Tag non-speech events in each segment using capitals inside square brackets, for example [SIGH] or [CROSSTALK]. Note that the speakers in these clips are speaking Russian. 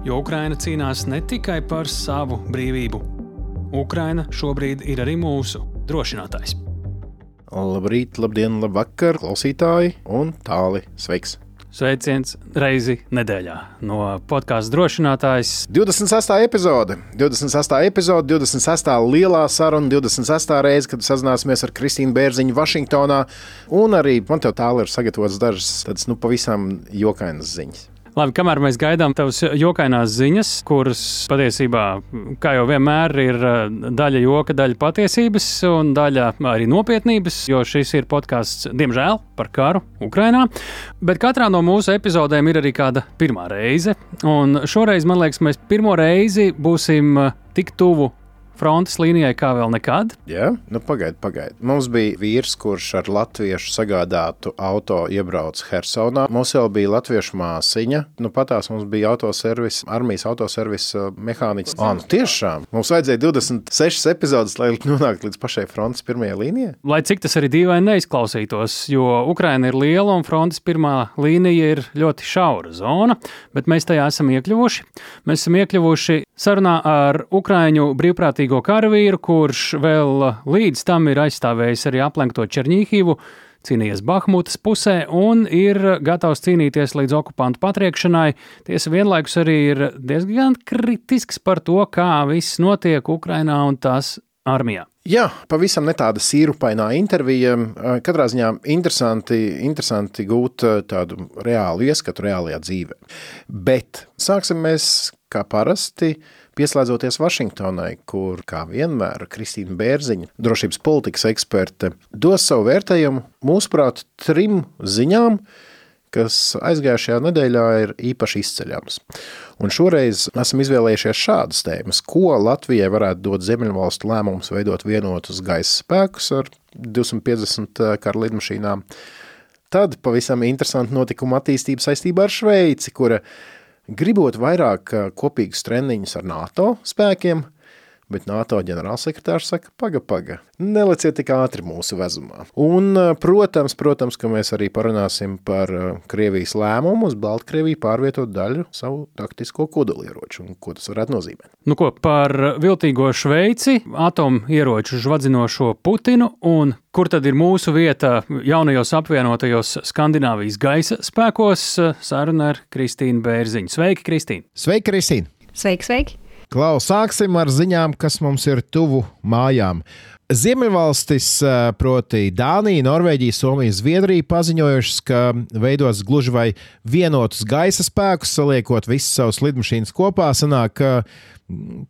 Jo Ukraina cīnās ne tikai par savu brīvību. Ukraina šobrīd ir arī mūsu drošinātājs. Labrīt, labdien, labvakar, klausītāji un tāli sveiks! Sveiciens reizi nedēļā no podkāstu drošinātājs. 26. epizode, 26. epizode, 26. lielā saruna, 26. reize, kad sazināsimies ar Kristīnu Bērziņu Vašingtonā. Un arī man te tālāk ir sagatavotas dažas tādas nu, pavisam jokainas ziņas. Labi, kamēr mēs gaidām tavas jokainās ziņas, kuras patiesībā, kā jau vienmēr, ir eh, daļa joka, daļa patiesības un daļa arī nopietnības, jo šis ir podkāsts, diemžēl, par karu Ukrajinā. Bet katrā no mūsu epizodēm ir arī kāda pirmā reize. Un šoreiz, man liekas, mēs pirmo reizi būsim eh, tik tuvu frontes līnijai kā vēl nekad. Jā, nu pagaidi, pagaidi. Mums bija vīrs, kurš ar latviešu sagādātu auto iebrauca Hersonā. Mums jau bija latviešu māsiņa. Nu, patās mums bija autoservis, armijas autoservis uh, mehāniķis. Ah, nu tiešām. Mums vajadzēja 26 epizodes, lai nonāktu līdz pašai frontes pirmajai līnijai. Lai cik tas arī dīvaini neizklausītos, jo Ukraina ir liela un frontes pirmā līnija ir ļoti šaura zona, bet mēs tajā esam iekļuvuši. Mēs esam iekļuvuši sarunā ar Ukraiņu brīvprātīgu milzīgo karavīru, kurš vēl līdz tam ir aizstāvējis arī aplenkto Černīhivu, cīnījies Bahmutas pusē un ir gatavs cīnīties līdz okupantu patriekšanai. Tiesa vienlaikus arī ir diezgan kritisks par to, kā viss notiek Ukrainā un tās armijā. Jā, pavisam ne tāda sīrupainā intervija. Katrā ziņā interesanti, interesanti gūt tādu reālu ieskatu reālajā dzīvē. Bet sāksim mēs kā parasti Pieslēdzoties Vašingtonai, kur, kā vienmēr, Kristīna Bērziņa, drošības politikas eksperte, dos savu vērtējumu, mūsuprāt, trim ziņām, kas aizgājušajā nedēļā ir īpaši izceļams. Un šoreiz esam izvēlējušies šādas tēmas, ko Latvijai varētu dot Ziemeļvalstu lēmums veidot vienotus gaisa spēkus ar 250 kara lidmašīnām. Tad pavisam interesanti notikuma attīstība saistībā ar Šveici, kura gribot vairāk kopīgas treniņus ar NATO spēkiem, bet NATO ģenerālsekretārs saka, paga, paga, neleciet tik ātri mūsu vezumā. Un, protams, protams, ka mēs arī parunāsim par Krievijas lēmumu uz Baltkrieviju pārvietot daļu savu taktisko kodolieroču un ko tas varētu nozīmēt. Nu ko, par viltīgo Šveici, atomieroču žvadzinošo Putinu un kur tad ir mūsu vieta jaunajos apvienotajos Skandināvijas gaisa spēkos, saruna ar Kristīnu Bērziņu. Sveiki, Kristīna! Sveiki, Kristīna! Sveiki, sveiki! Klaus, sāksim ar ziņām, kas mums ir tuvu mājām. Ziemeļvalstis, proti, Dānija, Norvēģija, Somija, Zviedrija paziņojušas, ka veidos gluži vai vienotus gaisa spēkus, saliekot visas savas lidmašīnas kopā, sanāk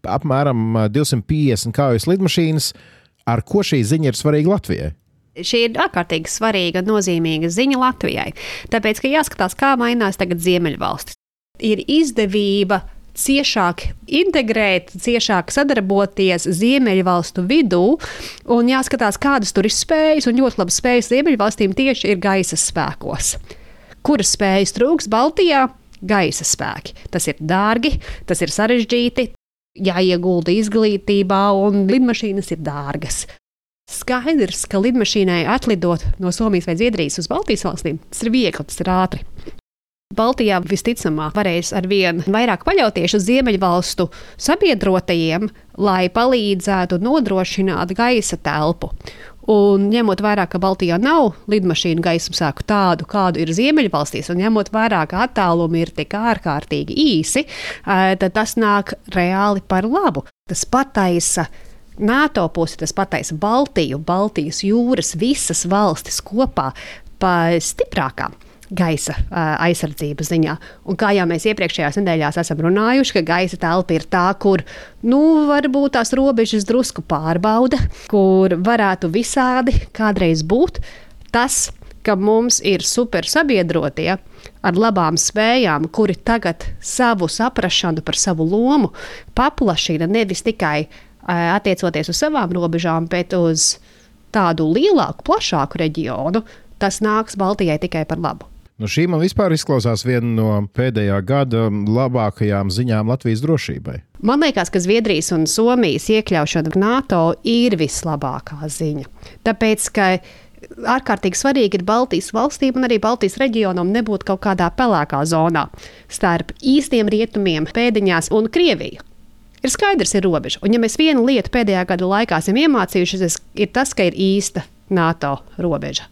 apmēram 250 kaujas lidmašīnas. Ar ko šī ziņa ir svarīga Latvijai? Šī ir ārkārtīgi svarīga, nozīmīga ziņa Latvijai. Tāpēc, ka jāskatās, kā mainās tagad Ziemeļvalstis. Ir izdevība ciešāk integrēt, ciešāk sadarboties Ziemeļvalstu vidū un jāskatās, kādas tur ir spējas. Un ļoti labi spējas Ziemeļvalstīm tieši ir gaisa spēkos. Kuras spējas trūks Baltijā? Gaisa spēki. Tas ir dārgi, tas ir sarežģīti, jāiegulda izglītībā, un lidmašīnas ir dārgas. Skaidrs, ka lidmašīnai atlidot no Somijas vai Zviedrijas uz Baltijas valstīm, tas ir viegli, tas ir ātri. Baltijā visticamāk varēs ar vien vairāk paļauties uz Ziemeļvalstu sabiedrotajiem, lai palīdzētu nodrošināt gaisa telpu. Un ņemot vērā, ka Baltijā nav lidmašīnu gaismasāku tādu, kādu ir Ziemeļvalstīs, un ņemot vērā, ka attālumi ir tik ārkārtīgi īsi, tad tas nāk reāli par labu. Tas pataisa NATO pusi, tas pataisa Baltiju, Baltijas jūras, visas valstis kopā pa stiprākām gaisa aizsardzības ziņā. Un kā jau mēs iepriekšējās nedēļās esam runājuši, ka gaisa telpa ir tā, kur nu, varbūt tās robežas drusku pārbauda, kur varētu visādi kādreiz būt. Tas ka mums ir super sabiedrotie ar labām spējām, kuri tagad savu saprāšanu par savu lomu paplašina nevis tikai attiecoties uz savām robežām, bet uz tādu lielāku, plašāku reģionu, tas nāks Baltijai tikai par labu. Nu, šī man vispār izklausās viena no pēdējā gada labākajām ziņām Latvijas drošībai. Man liekas, ka Zviedrijas un Somijas iekļaušana NATO ir vislabākā ziņa. Tāpēc, ka ārkārtīgi svarīgi ir Baltijas valstīm un arī Baltijas reģionam nebūt kaut kādā pelēkā zonā starp īstiem rietumiem, pēdiņās un Krieviju. Ir skaidrs, ir robeža. Un, ja mēs vienu lietu pēdējā gada laikā esam iemācījušies, ir tas, ka ir īsta NATO robeža.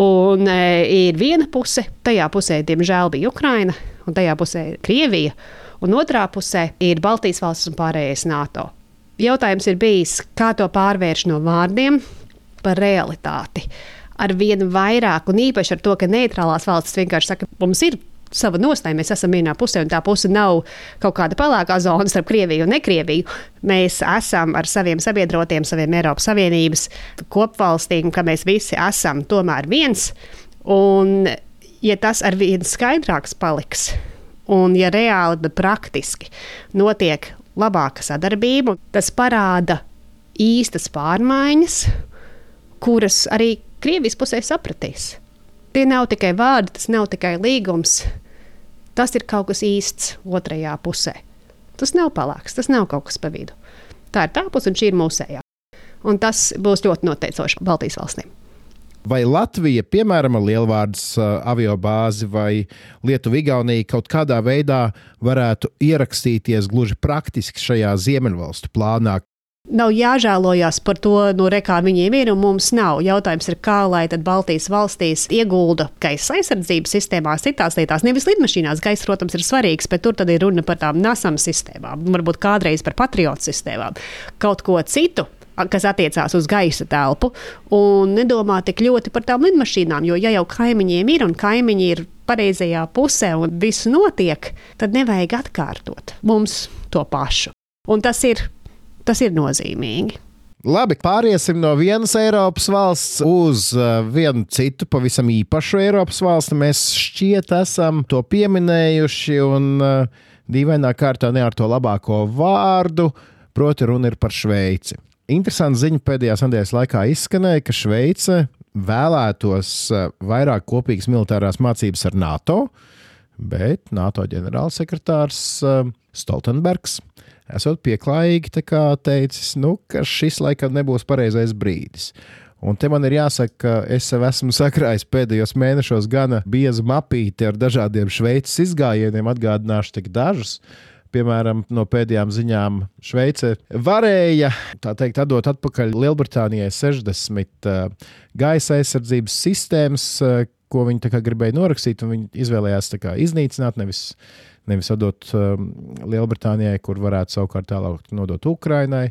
Un e, ir viena puse, tajā pusē, diemžēl, bija Ukraina, un tajā pusē Krievija, un otrā pusē ir Baltijas valsts un pārējais NATO. Jautājums ir bijis, kā to pārvērst no vārdiem par realitāti. Ar vien vairāk, un īpaši ar to, ka neitrālās valstis vienkārši saka, mums ir sava nostāja. Mēs esam vienā pusē, un tā puse nav kaut kāda pelēkā zona starp Krieviju un Nekrieviju. Mēs esam ar saviem sabiedrotiem, saviem Eiropas Savienības kopvalstīm, ka mēs visi esam tomēr viens. Un, ja tas ar vien skaidrāks paliks, un ja reāli, bet praktiski notiek labāka sadarbība, tas parāda īstas pārmaiņas, kuras arī Krievijas pusē sapratīs. Tie nav tikai vārdi, tas nav tikai līgums, tas ir kaut kas īsts otrajā pusē. Tas nav palāks, tas nav kaut kas pa vidu. Tā ir tā puse, un šī ir mūsējā. Un tas būs ļoti noteicoši Baltijas valstīm. Vai Latvija, piemēram, lielvārdas uh, avio bāzi vai Lietuva-Igaunija kaut kādā veidā varētu ierakstīties gluži praktiski šajā Ziemeļvalstu plānā, Nav jāžēlojas par to, no re, kā viņiem ir, un mums nav. Jautājums ir, kā lai Baltijas valstīs iegulda gaisa aizsardzības sistēmās, citās lietās. Nevis lidmašīnās, gaisa, protams, ir svarīgs, bet tur ir runa par tām nasam sistēmām, varbūt kādreiz par patriotu sistēmām, kaut ko citu kas attiecās uz gaisa telpu, un nedomā tik ļoti par tām lidmašīnām. Jo, ja jau kaimiņiem ir un kaimiņi ir pareizajā pusē un viss notiek, tad nevajag atkārtot mums to pašu. Un tas ir Tas ir nozīmīgi. Labi, pāriesim no vienas Eiropas valsts uz uh, vienu citu, pavisam īpašu Eiropas valsti. Mēs šķiet esam to pieminējuši, un uh, dīvainā kārtā ne ar to labāko vārdu, proti, runa ir par Šveici. Interesanti ziņa pēdējās nedēļas laikā izskanēja, ka Šveice vēlētos uh, vairāk kopīgas militārās mācības ar NATO, bet NATO ģenerālsekretārs Stoltenbergs esot pieklājīgi teicis, nu, ka šis laikam nebūs pareizais brīdis. Un te man ir jāsaka, ka es sev esmu sakrājis pēdējos mēnešos gana biezu mapīti ar dažādiem šveices izgājieniem, atgādināšu tik dažus. Piemēram, no pēdējām ziņām Šveice varēja teikt, atdot atpakaļ Lielbritānijai 60 uh, gaisa aizsardzības sistēmas, uh, ko viņi gribēja norakstīt, un viņi izvēlējās kā, iznīcināt, nevis nevis atdot um, Lielbritānijai, kur varētu savukārt tālāk nodot Ukrainai.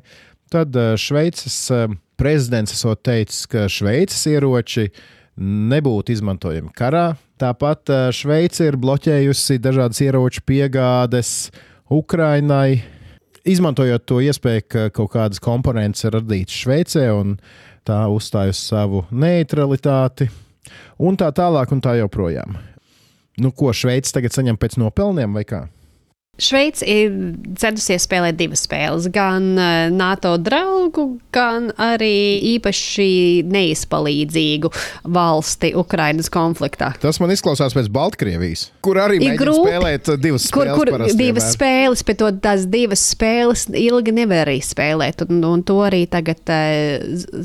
Tad uh, Šveices uh, prezidents esot teicis, ka Šveices ieroči nebūtu izmantojami karā. Tāpat uh, Šveice ir bloķējusi dažādas ieroču piegādes Ukrainai, izmantojot to iespēju, ka kaut kādas komponentes ir radītas Šveicē un tā uzstāj uz savu neutralitāti, un tā tālāk, un tā joprojām. Nu, ko Šveice tagad saņem pēc nopelniem vai kā? Šveice ir centusies spēlēt divas spēles, gan NATO draugu, gan arī īpaši neizpalīdzīgu valsti Ukrainas konfliktā. Tas man izklausās pēc Baltkrievijas, kur arī ir grūti spēlēt divas spēles. Kur, kur divas vienmēr. spēles, bet to, tās divas spēles ilgi nevar arī spēlēt, un, un to arī tagad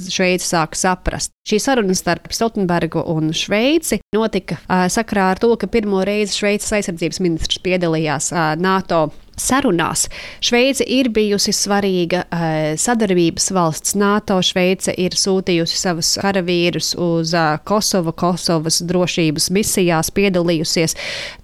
Šveice sāk saprast. Šī saruna starp Stoltenbergu un Šveici notika sakrā ar to, ka pirmo reizi Šveices aizsardzības ministrs piedalījās uh, NATO sarunās. Šveice ir bijusi svarīga uh, sadarbības valsts. NATO Šveice ir sūtījusi savus karavīrus uz uh, Kosovu, Kosovas drošības misijās, piedalījusies.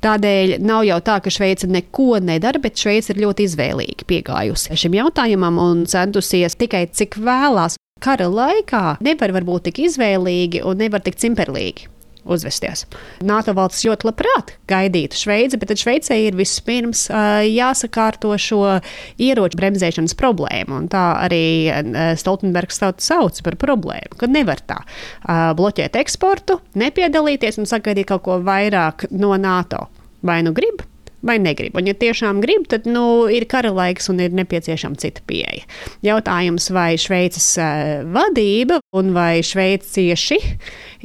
Tādēļ nav jau tā, ka Šveice neko nedara, bet Šveice ir ļoti izvēlīgi piegājusi šim jautājumam un centusies tikai cik vēlās. Kara laikā nevar būt tik izvēlīgi un nevar tik cimperlīgi uzvesties. NATO valsts ļoti labprāt gaidītu Šveici, bet Šveicē ir vispirms jāsakārto šo ieroču bremzēšanas problēmu. Tā arī Stoltenbergs sauc par problēmu, ka nevar tā bloķēt eksportu, nepiedalīties un sagaidīt kaut ko vairāk no NATO. Vai nu grib, vai negrib. Un, ja tiešām grib, tad nu, ir kara laiks un ir nepieciešama cita pieeja. Jautājums, vai Šveices uh, vadība un vai šveicieši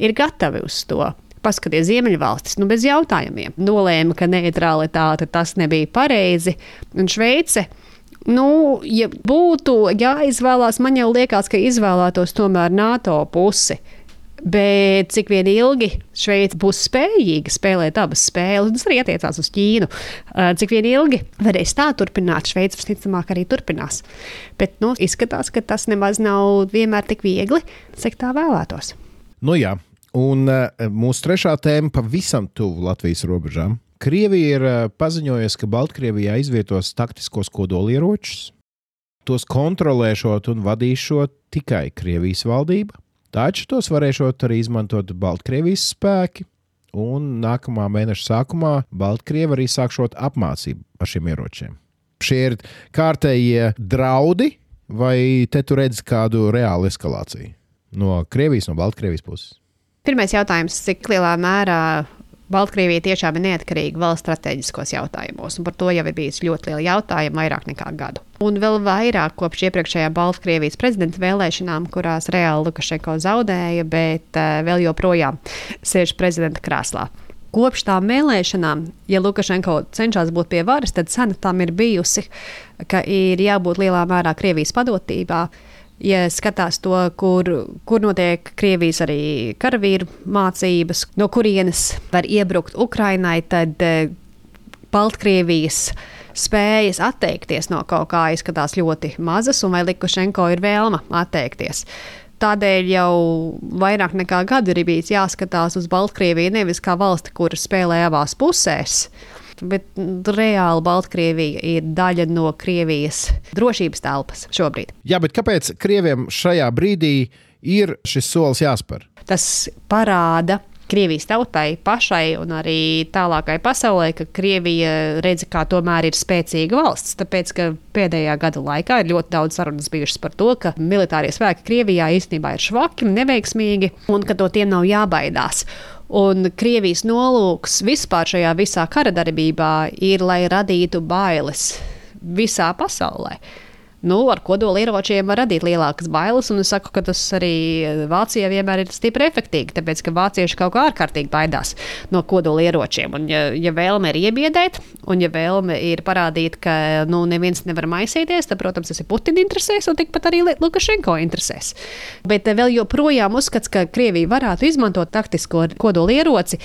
ir gatavi uz to. Paskaties, Ziemeļvalstis, nu bez jautājumiem, nolēma, ka neutralitāte tas nebija pareizi, un Šveice Nu, ja būtu jāizvēlās, man jau liekas, ka izvēlētos tomēr NATO pusi. Bet cik vien ilgi Šveice būs spējīga spēlēt abas spēles, tas arī attiecās uz Ķīnu. Cik vien ilgi varēs tā turpināt, Šveice visticamāk arī turpinās. Bet nu, izskatās, ka tas nemaz nav vienmēr tik viegli, cik tā vēlētos. Nu jā, un mūsu trešā tēma pavisam tuvu Latvijas robežām. Krievija ir paziņojusi, ka Baltkrievijā izvietos taktiskos kodolieročus. Tos kontrolēšot un vadīšot tikai Krievijas valdība. Taču tos varēšot arī izmantot Baltkrievijas spēki, un nākamā mēneša sākumā Baltkrievi arī sākšot apmācību ar šiem ieročiem. Šie ir kārtējie draudi, vai te tu redzi kādu reālu eskalāciju no Krievijas, no Baltkrievijas puses? Pirmais jautājums, cik lielā mērā Baltkrievija tiešām ir neatkarīga valsts strateģiskos jautājumos, un par to jau ir bijis ļoti liela jautājuma vairāk nekā gadu. Un vēl vairāk kopš iepriekšējā Baltkrievijas prezidenta vēlēšanām, kurās reāli Lukašenko zaudēja, bet uh, vēl joprojām sēž prezidenta krēslā. Kopš tām vēlēšanām, ja Lukašenko cenšas būt pie varas, tad cena tam ir bijusi, ka ir jābūt lielā mērā Krievijas padotībā, ja skatās to, kur, kur notiek Krievijas arī karavīru mācības, no kurienes var iebrukt Ukrainai, tad eh, Baltkrievijas spējas atteikties no kaut kā izskatās ļoti mazas, un vai Likušenko ir vēlma atteikties. Tādēļ jau vairāk nekā gadu ir bijis jāskatās uz Baltkrieviju nevis kā valsti, kur spēlē abās pusēs, bet reāli Baltkrievija ir daļa no Krievijas drošības telpas šobrīd. Jā, bet kāpēc Krieviem šajā brīdī ir šis solis jāspēr? Tas parāda Krievijas tautai pašai un arī tālākai pasaulē, ka Krievija redz, kā tomēr ir spēcīga valsts. Tāpēc, ka pēdējā gada laikā ir ļoti daudz sarunas bijušas par to, ka militārie spēki Krievijā īstenībā ir švaki, neveiksmīgi un ka no tiem nav jābaidās. Un Krievijas nolūks vispār šajā visā kara darbībā ir, lai radītu bailes visā pasaulē. Nu, ar kodolieročiem var radīt lielākas bailes, es saku, ka tas arī Vācijā vienmēr ir stipri efektīvi, tāpēc ka vācieši kaut kā ārkārtīgi baidās no kodolieročiem. Un, ja, ja vēlme ir iebiedēt, un ja vēlme ir parādīt, ka nu, neviens nevar maisīties, tad, protams, tas ir Putina interesēs, un tikpat arī Lukašenko interesēs. Bet eh, vēl joprojām uzskats, ka Krievija varētu izmantot taktisko kodolieroci,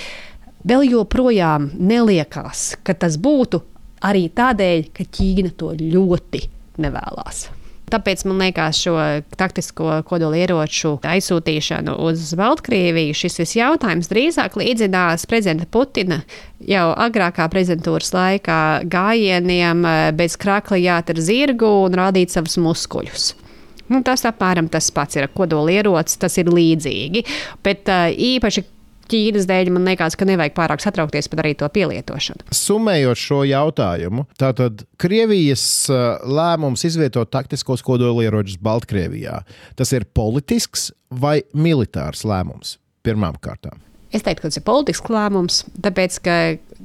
vēl joprojām neliekās, ka tas būtu arī tādēļ, ka Ķīna to ļoti nevēlas. Tāpēc man liekas, šo taktisko kodolieroču aizsūtīšanu uz Baltkrieviju šis viss jautājums drīzāk līdzinās prezidenta Putina jau agrākā prezidentūras laikā gājieniem eh, bez krakla jāter zirgu un rādīt savus muskuļus. Nu, tas apmēram tas pats ir kodolierocis, tas ir līdzīgi. Bet uh, īpaši Ķīnas dēļ man liekas, ka nevajag pārāk satraukties par arī to pielietošanu. Summējot šo jautājumu, tātad Krievijas uh, lēmums izvietot taktiskos kodolieročus Baltkrievijā, tas ir politisks vai militārs lēmums pirmām kārtām? Es teiktu, ka tas ir politisks lēmums, tāpēc ka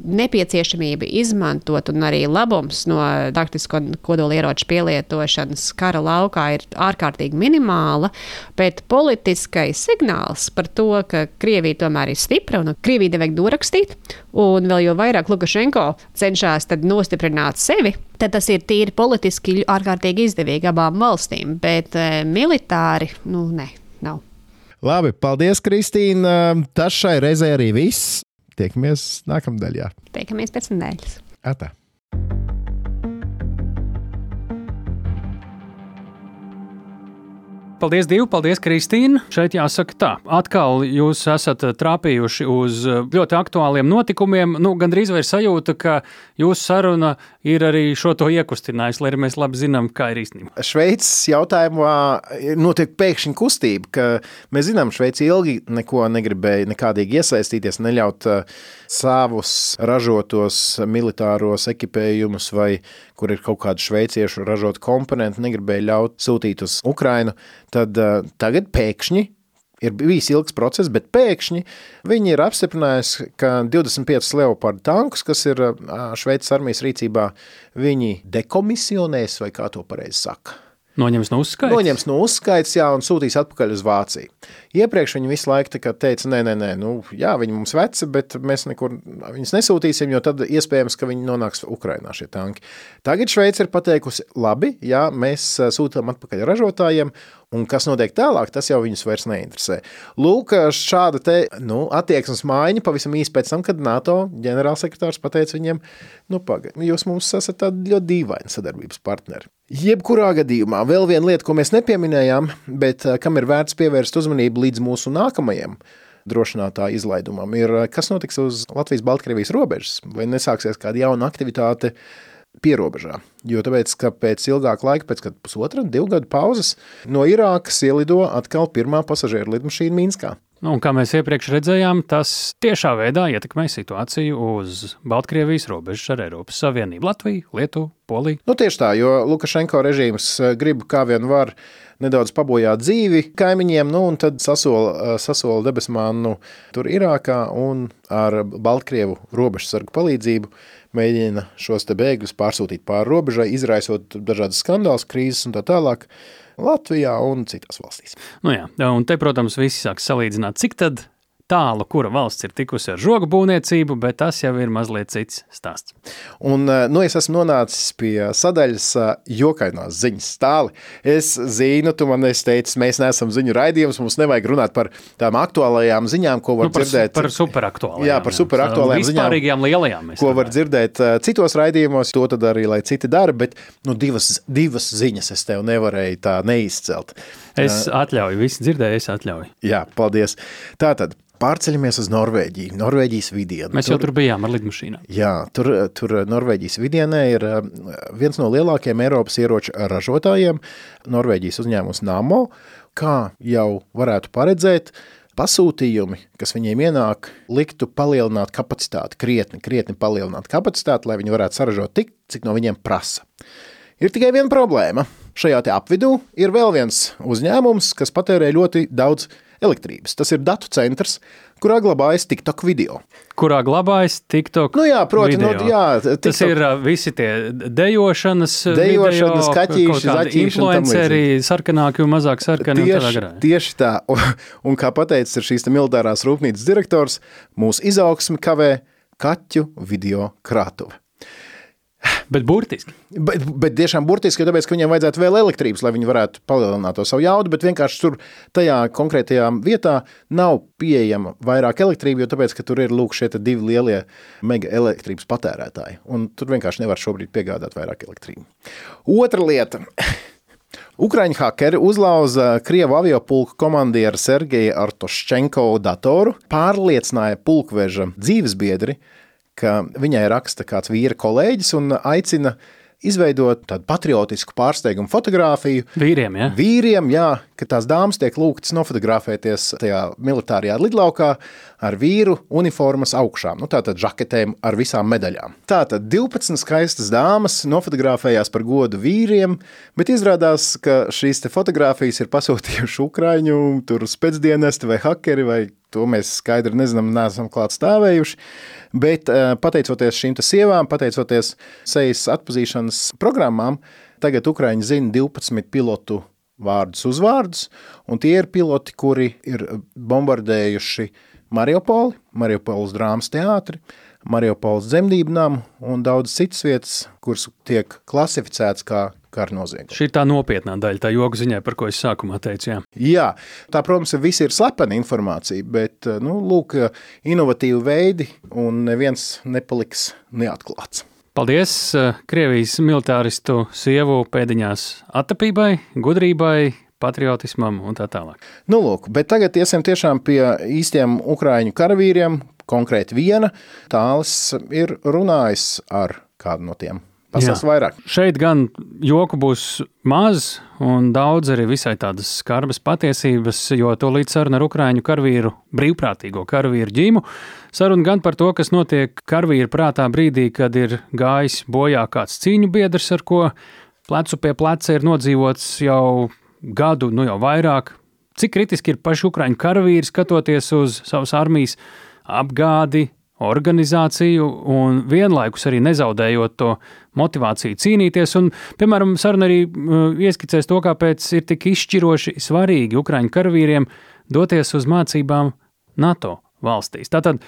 nepieciešamība izmantot un arī labums no taktisko kodolieroču pielietošanas kara laukā ir ārkārtīgi minimāla, bet politiskais signāls par to, ka Krievija tomēr ir stipra un Krievija nevajag dorakstīt, un vēl jau vairāk Lukašenko cenšas nostiprināt sevi, tad tas ir tīri politiski ārkārtīgi izdevīgi abām valstīm, bet e, militāri, nu, ne, nav. Labi, paldies, Kristīna. Tas šai reizē arī viss. Tiekamies nākamnedēļ. Tiekamies pēc nedēļas. Atā. Paldies, Dieva, paldies, Kristīna. Šeit jāsaka tā, atkal jūs esat trāpījuši uz ļoti aktuāliem notikumiem. Nu, Gan drīz vai ir sajūta, ka jūsu saruna ir arī šo to iekustinājusi, lai arī mēs labi zinām, kā ir īstenībā. Šveices jautājumā notiek pēkšņa kustība, ka mēs zinām, Šveice ilgi neko negribēja nekādīgi iesaistīties, neļaut savus ražotos militāros ekipējumus vai kur ir kaut kāda šveiciešu ražota komponenta, negribēja ļaut sūtīt uz Ukrainu, tad uh, tagad pēkšņi ir bijis ilgs process, bet pēkšņi viņi ir apstiprinājuši, ka 25 Leopardu tankus, kas ir Šveices armijas rīcībā, viņi dekomisionēs, vai kā to pareizi saka. Noņems no uzskaits? Noņems no uzskaits, jā, un sūtīs atpakaļ uz Vāciju. Iepriekš viņi visu laiku teica, nē, nē, nē, nu, jā, viņi mums veci, bet mēs nekur viņus nesūtīsim, jo tad iespējams, ka viņi nonāks Ukrainā šie tanki. Tagad Šveice ir pateikusi, labi, jā, mēs sūtām atpakaļ ražotājiem, Un kas notiek tālāk, tas jau viņus vairs neinteresē. Lūk, šāda te, nu, attieksmes maiņa pavisam īsi pēc tam, kad NATO ģenerālsekretārs pateica viņiem, nu, pagaidi, jūs mums esat tādi ļoti dīvaini sadarbības partneri. Jebkurā gadījumā vēl viena lieta, ko mēs nepieminējām, bet kam ir vērts pievērst uzmanību līdz mūsu nākamajam drošinātā izlaidumam, ir kas notiks uz Latvijas-Baltkrievijas robežas, vai nesāksies kāda jauna aktivitāte pierobežā. Jo tāpēc, ka pēc ilgāka laika, pēc pusotra, divu gadu pauzes, no Irākas ielido atkal pirmā pasažieru lidmašīna Minskā. Nu, kā mēs iepriekš redzējām, tas tiešā veidā ietekmē situāciju uz Baltkrievijas robežas ar Eiropas Savienību, Latviju, Lietuvu, Poliju. Nu, tieši tā, jo Lukašenko režīms eh, grib kā vien var nedaudz pabojāt dzīvi kaimiņiem, nu, un tad sasola, eh, sasola debesmānu tur Irākā un ar Baltkrievu robežsargu palīdzību mēģina šos bēgļus pārsūtīt pāri robežai, izraisot dažādas skandālus, krīzes un tā tālāk. Latvijā un citās valstīs. Nu jā, un te, protams, visi sāk salīdzināt, cik tad tālu, kura valsts ir tikusi ar žogu būvniecību, bet tas jau ir mazliet cits stāsts. Un, eh, nu, es esmu nonācis pie sadaļas eh, jokainās ziņas stāli. Es zinu, tu man esi teicis, mēs neesam ziņu raidījums, mums nevajag runāt par tām aktuālajām ziņām, ko var nu, par, dzirdēt. Par superaktuālajām. Jā, par superaktuālajām ziņām. Lielajām. Ko var dzirdēt eh, citos raidījumos, to tad arī, lai citi dara, bet nu, divas, divas ziņas es tev nevarēju tā neizcelt. Es atļauju, visi dzirdēju, es atļauju. Jā, paldies. Tātad, Pārceļamies uz Norvēģiju, Norvēģijas vidienu. Mēs tur, jau tur bijām ar lidmašīnām. Jā, tur, tur Norvēģijas vidienē ir eh, viens no lielākajiem Eiropas ieroču ražotājiem, Norvēģijas uzņēmums Namo. Kā jau varētu paredzēt, pasūtījumi, kas viņiem ienāk, liktu palielināt kapacitāti, krietni, krietni palielināt kapacitāti, lai viņi varētu saražot tik, cik no viņiem prasa. Ir tikai viena problēma. Šajā apvidū ir vēl viens uzņēmums, kas patērē ļoti daudz elektrības. Tas ir datu centrs, kurā glabājas TikTok video. Kurā glabājas TikTok? Nu jā, proti, nu, jā, TikTok. tas ir visi tie dejošanas, dejošanas kaķīši. Influenceri, sarkanāki un mazāk sarkani. Tieši, tieši tā. [LAUGHS] Un, kā pateicis šīs militārās rūpnīcas direktors, mūsu izaugsmi kavē kaķu video krātuve. Bet burtiski. Bet, bet tiešām burtiski, tāpēc, ka viņiem vajadzētu vēl elektrības, lai viņi varētu palielināt to savu jaudu, bet vienkārši tur tajā konkrētajā vietā nav pieejama vairāk elektrība, jo tāpēc, ka tur ir lūk šie divi lielie mega elektrības patērētāji, un tur vienkārši nevar šobrīd piegādāt vairāk elektrību. Otra lieta. [LAUGHS] Ukraiņu hakeri uzlauza Krievu aviopulku komandieru Sergeju Artoščenko datoru, pārliecināja pulkveža dzīvesbiedri, ka viņai raksta kāds vīra kolēģis un aicina izveidot tādu patriotisku pārsteigumu fotografiju. Vīriem, ja? Vīriem, jā, ka tās dāmas tiek lūgtas nofotografēties tajā militārajā lidlaukā ar vīru uniformas augšām, nu tātad žaketēm ar visām medaļām. Tātad 12 skaistas dāmas nofotografējās par godu vīriem, bet izrādās, ka šīs te fotogrāfijas ir pasūtījuši Ukraiņu, tur spēcdienesti vai hakeri vai To mēs skaidri nezinām, neesam klāt stāvējuši. Bet eh, pateicoties šīm sievām, pateicoties sejas atpazīšanas programmām, tagad Ukraiņi zina 12 pilotu vārdus, uzvārdus, tie ir piloti, kuri ir bombardējuši Mariupoli, Mariupoles drāmas teātri, Mariupoles dzemdību namu un daudz citas vietas, kuras tiek klasificētas kā kara noziegumi. Šī ir tā nopietnā daļa, tā joga ziņā, par ko es sākumā teicu. Jā, jā tā, protams, viss ir slepena informācija, bet nu, lūk, inovatīvi veidi un neviens nepaliks neatklāts. Paldies Krievijas militāristu sievu pēdiņās attapībai, gudrībai, patriotismam un tā tālāk. Nu, lūk, bet tagad iesim tiešām pie īstiem ukraiņu karavīriem, konkrēti viena. Tālis ir runājis ar kādu no tiem. Pastāst vairāk. Šeit gan joku būs maz, un daudz arī visai tādas skarbas patiesības, jo to līdz saruna ar Ukrāņu karavīru, brīvprātīgo karavīru ģīmu. Saruna gan par to, kas notiek karavīru prātā brīdī, kad ir gājis bojā kāds cīņu biedrs, ar ko plecu pie pleca ir nodzīvots jau gadu, nu jau vairāk. Cik kritiski ir paši Ukrāņu karavīri skatoties uz savas armijas apgādi, organizāciju un vienlaikus arī nezaudējot to motivāciju cīnīties. Un, piemēram, saruna arī uh, ieskicēs to, kāpēc ir tik izšķiroši svarīgi Ukraiņu karavīriem doties uz mācībām NATO valstīs. Tātad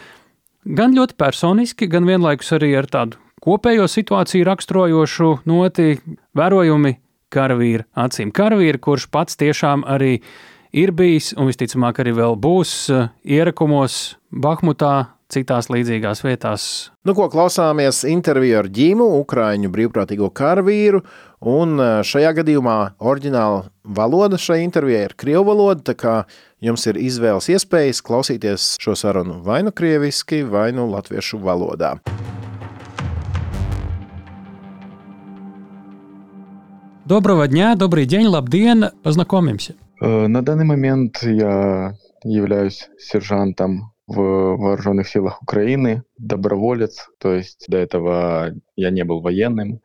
gan ļoti personiski, gan vienlaikus arī ar tādu kopējo situāciju raksturojošu noti vērojumi karavīra acīm. Karavīri, kurš pats tiešām arī ir bijis un visticamāk arī vēl būs uh, ierakumos Bahmutā, citās līdzīgās vietās. Nu, ko klausāmies interviju ar ģīmu, Ukrāņu brīvprātīgo karavīru, un e, šajā gadījumā oriģināla valoda šai intervijai ir krievu valoda, tā kā jums ir izvēles iespējas klausīties šo sarunu vai nu krieviski, vai nu latviešu valodā. Доброго дня, добрый день, лабден, познакомимся. Э, на данный момент я являюсь сержантом в вооруженных силах Украины, доброволец, то есть до этого я не был военным,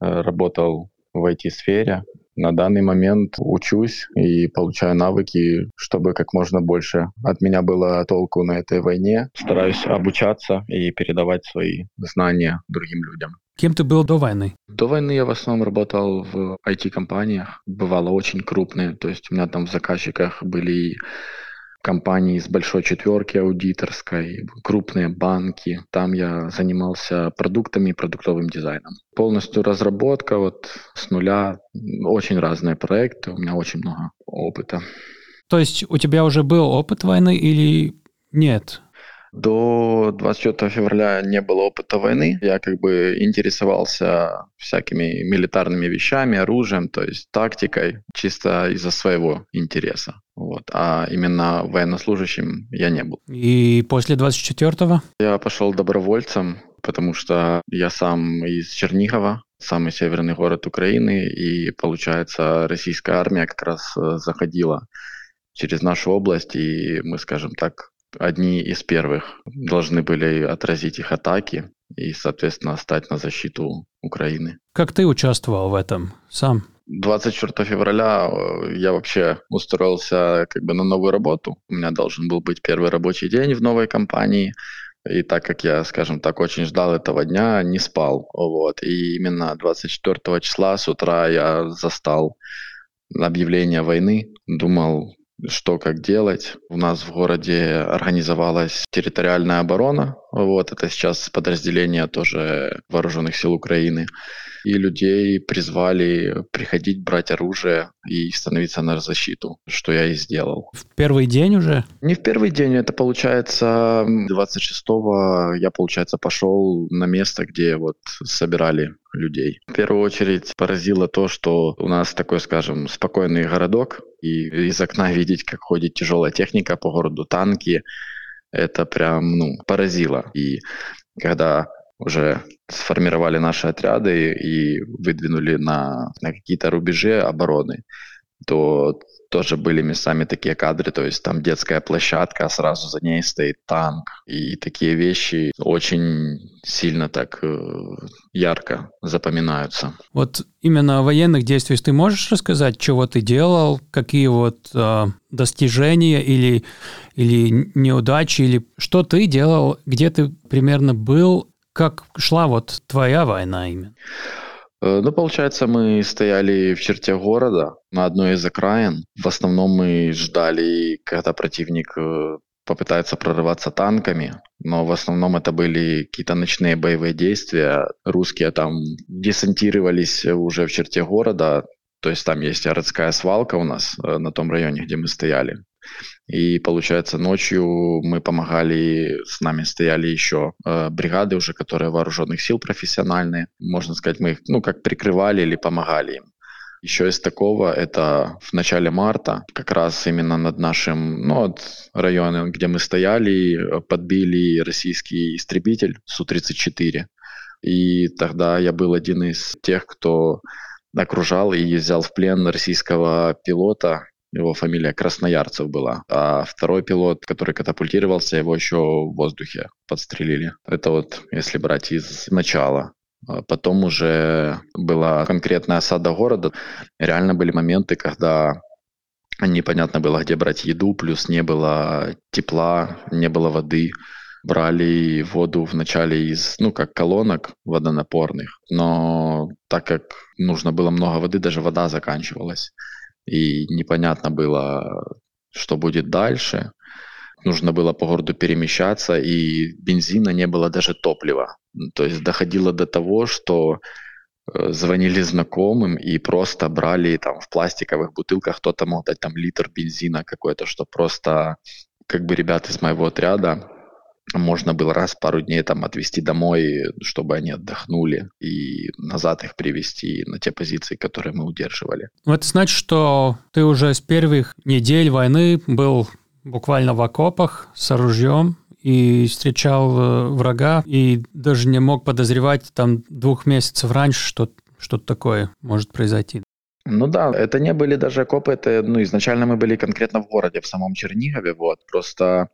э, работал в IT-сфере. На данный момент учусь и получаю навыки, чтобы как можно больше от меня было толку на этой войне. Стараюсь обучаться и передавать свои знания другим людям. Кем ты был до войны? До войны я в основном работал в IT-компаниях, бывало очень крупные, то есть у меня там в заказчиках были компании с большой четверки аудиторской, крупные банки. Там я занимался продуктами и продуктовым дизайном. Полностью разработка вот с нуля, очень разные проекты, у меня очень много опыта. То есть у тебя уже был опыт войны или нет? До 24 февраля не было опыта войны. Я как бы интересовался всякими милитарными вещами, оружием, то есть тактикой, чисто из-за своего интереса. Вот. А именно военнослужащим я не был. И после 24-го? Я пошел добровольцем, потому что я сам из Чернигова, самый северный город Украины, и, получается, российская армия как раз э, заходила через нашу область, и мы, скажем так, одни из первых должны были отразить их атаки и, соответственно, стать на защиту Украины. Как ты участвовал в этом сам? 24 февраля э, я вообще устроился как бы на новую работу. У меня должен был быть первый рабочий день в новой компании. И так как я, скажем так, очень ждал этого дня, не спал. Вот. И именно 24 числа с утра я застал объявление войны. Думал, что как делать. У нас в городе организовалась территориальная оборона. Вот это сейчас подразделение тоже вооруженных сил Украины. И людей призвали приходить, брать оружие и становиться на защиту, что я и сделал. В первый день уже? Не в первый день, это получается 26-го я, получается, пошел на место, где вот собирали людей. В первую очередь поразило то, что у нас такой, скажем, спокойный городок, и из окна видеть, как ходит тяжелая техника по городу, танки, это прям, ну, поразило. И когда уже сформировали наши отряды и выдвинули на, на какие-то рубежи обороны, то тоже были местами такие кадры, то есть там детская площадка, а сразу за ней стоит танк. И такие вещи очень сильно так э, ярко запоминаются. Вот именно о военных действиях ты можешь рассказать, чего ты делал, какие вот э, достижения или, или неудачи, или что ты делал, где ты примерно был, как шла вот твоя война именно? Э, ну, получается, мы стояли в черте города на одной из окраин. В основном мы ждали, когда противник э, попытается прорываться танками, но в основном это были какие-то ночные боевые действия. Русские там десантировались уже в черте города, то есть там есть городская свалка у нас э, на том районе, где мы стояли. И получается, ночью мы помогали, с нами стояли еще э, бригады уже, которые вооруженных сил профессиональные. Можно сказать, мы их, ну, как прикрывали или помогали им. Еще из такого, это в начале марта, как раз именно над нашим, ну, от района, где мы стояли, подбили российский истребитель Су-34. И тогда я был один из тех, кто окружал и взял в плен российского пилота, его фамилия Красноярцев была. А второй пилот, который катапультировался, его еще в воздухе подстрелили. Это вот если брать из начала. А потом уже была конкретная осада города. Реально были моменты, когда непонятно было, где брать еду, плюс не было тепла, не было воды. Брали воду вначале из, ну, как колонок водонапорных, но так как нужно было много воды, даже вода заканчивалась. И непонятно было, что будет дальше. Нужно было по городу перемещаться, и бензина не было даже топлива. То есть доходило до того, что э, звонили знакомым и просто брали там в пластиковых бутылках, кто-то мог дать там литр бензина какой-то, что просто как бы ребят из моего отряда можно было раз пару дней там отвезти домой, чтобы они отдохнули и назад их привести на те позиции, которые мы удерживали. Это значит, что ты уже с первых недель войны был буквально в окопах с оружием и встречал э, врага, и даже не мог подозревать там двух месяцев раньше, что что-то такое может произойти. Ну да, это не были даже окопы, это, ну, изначально мы были конкретно в городе, в самом Чернигове, вот, просто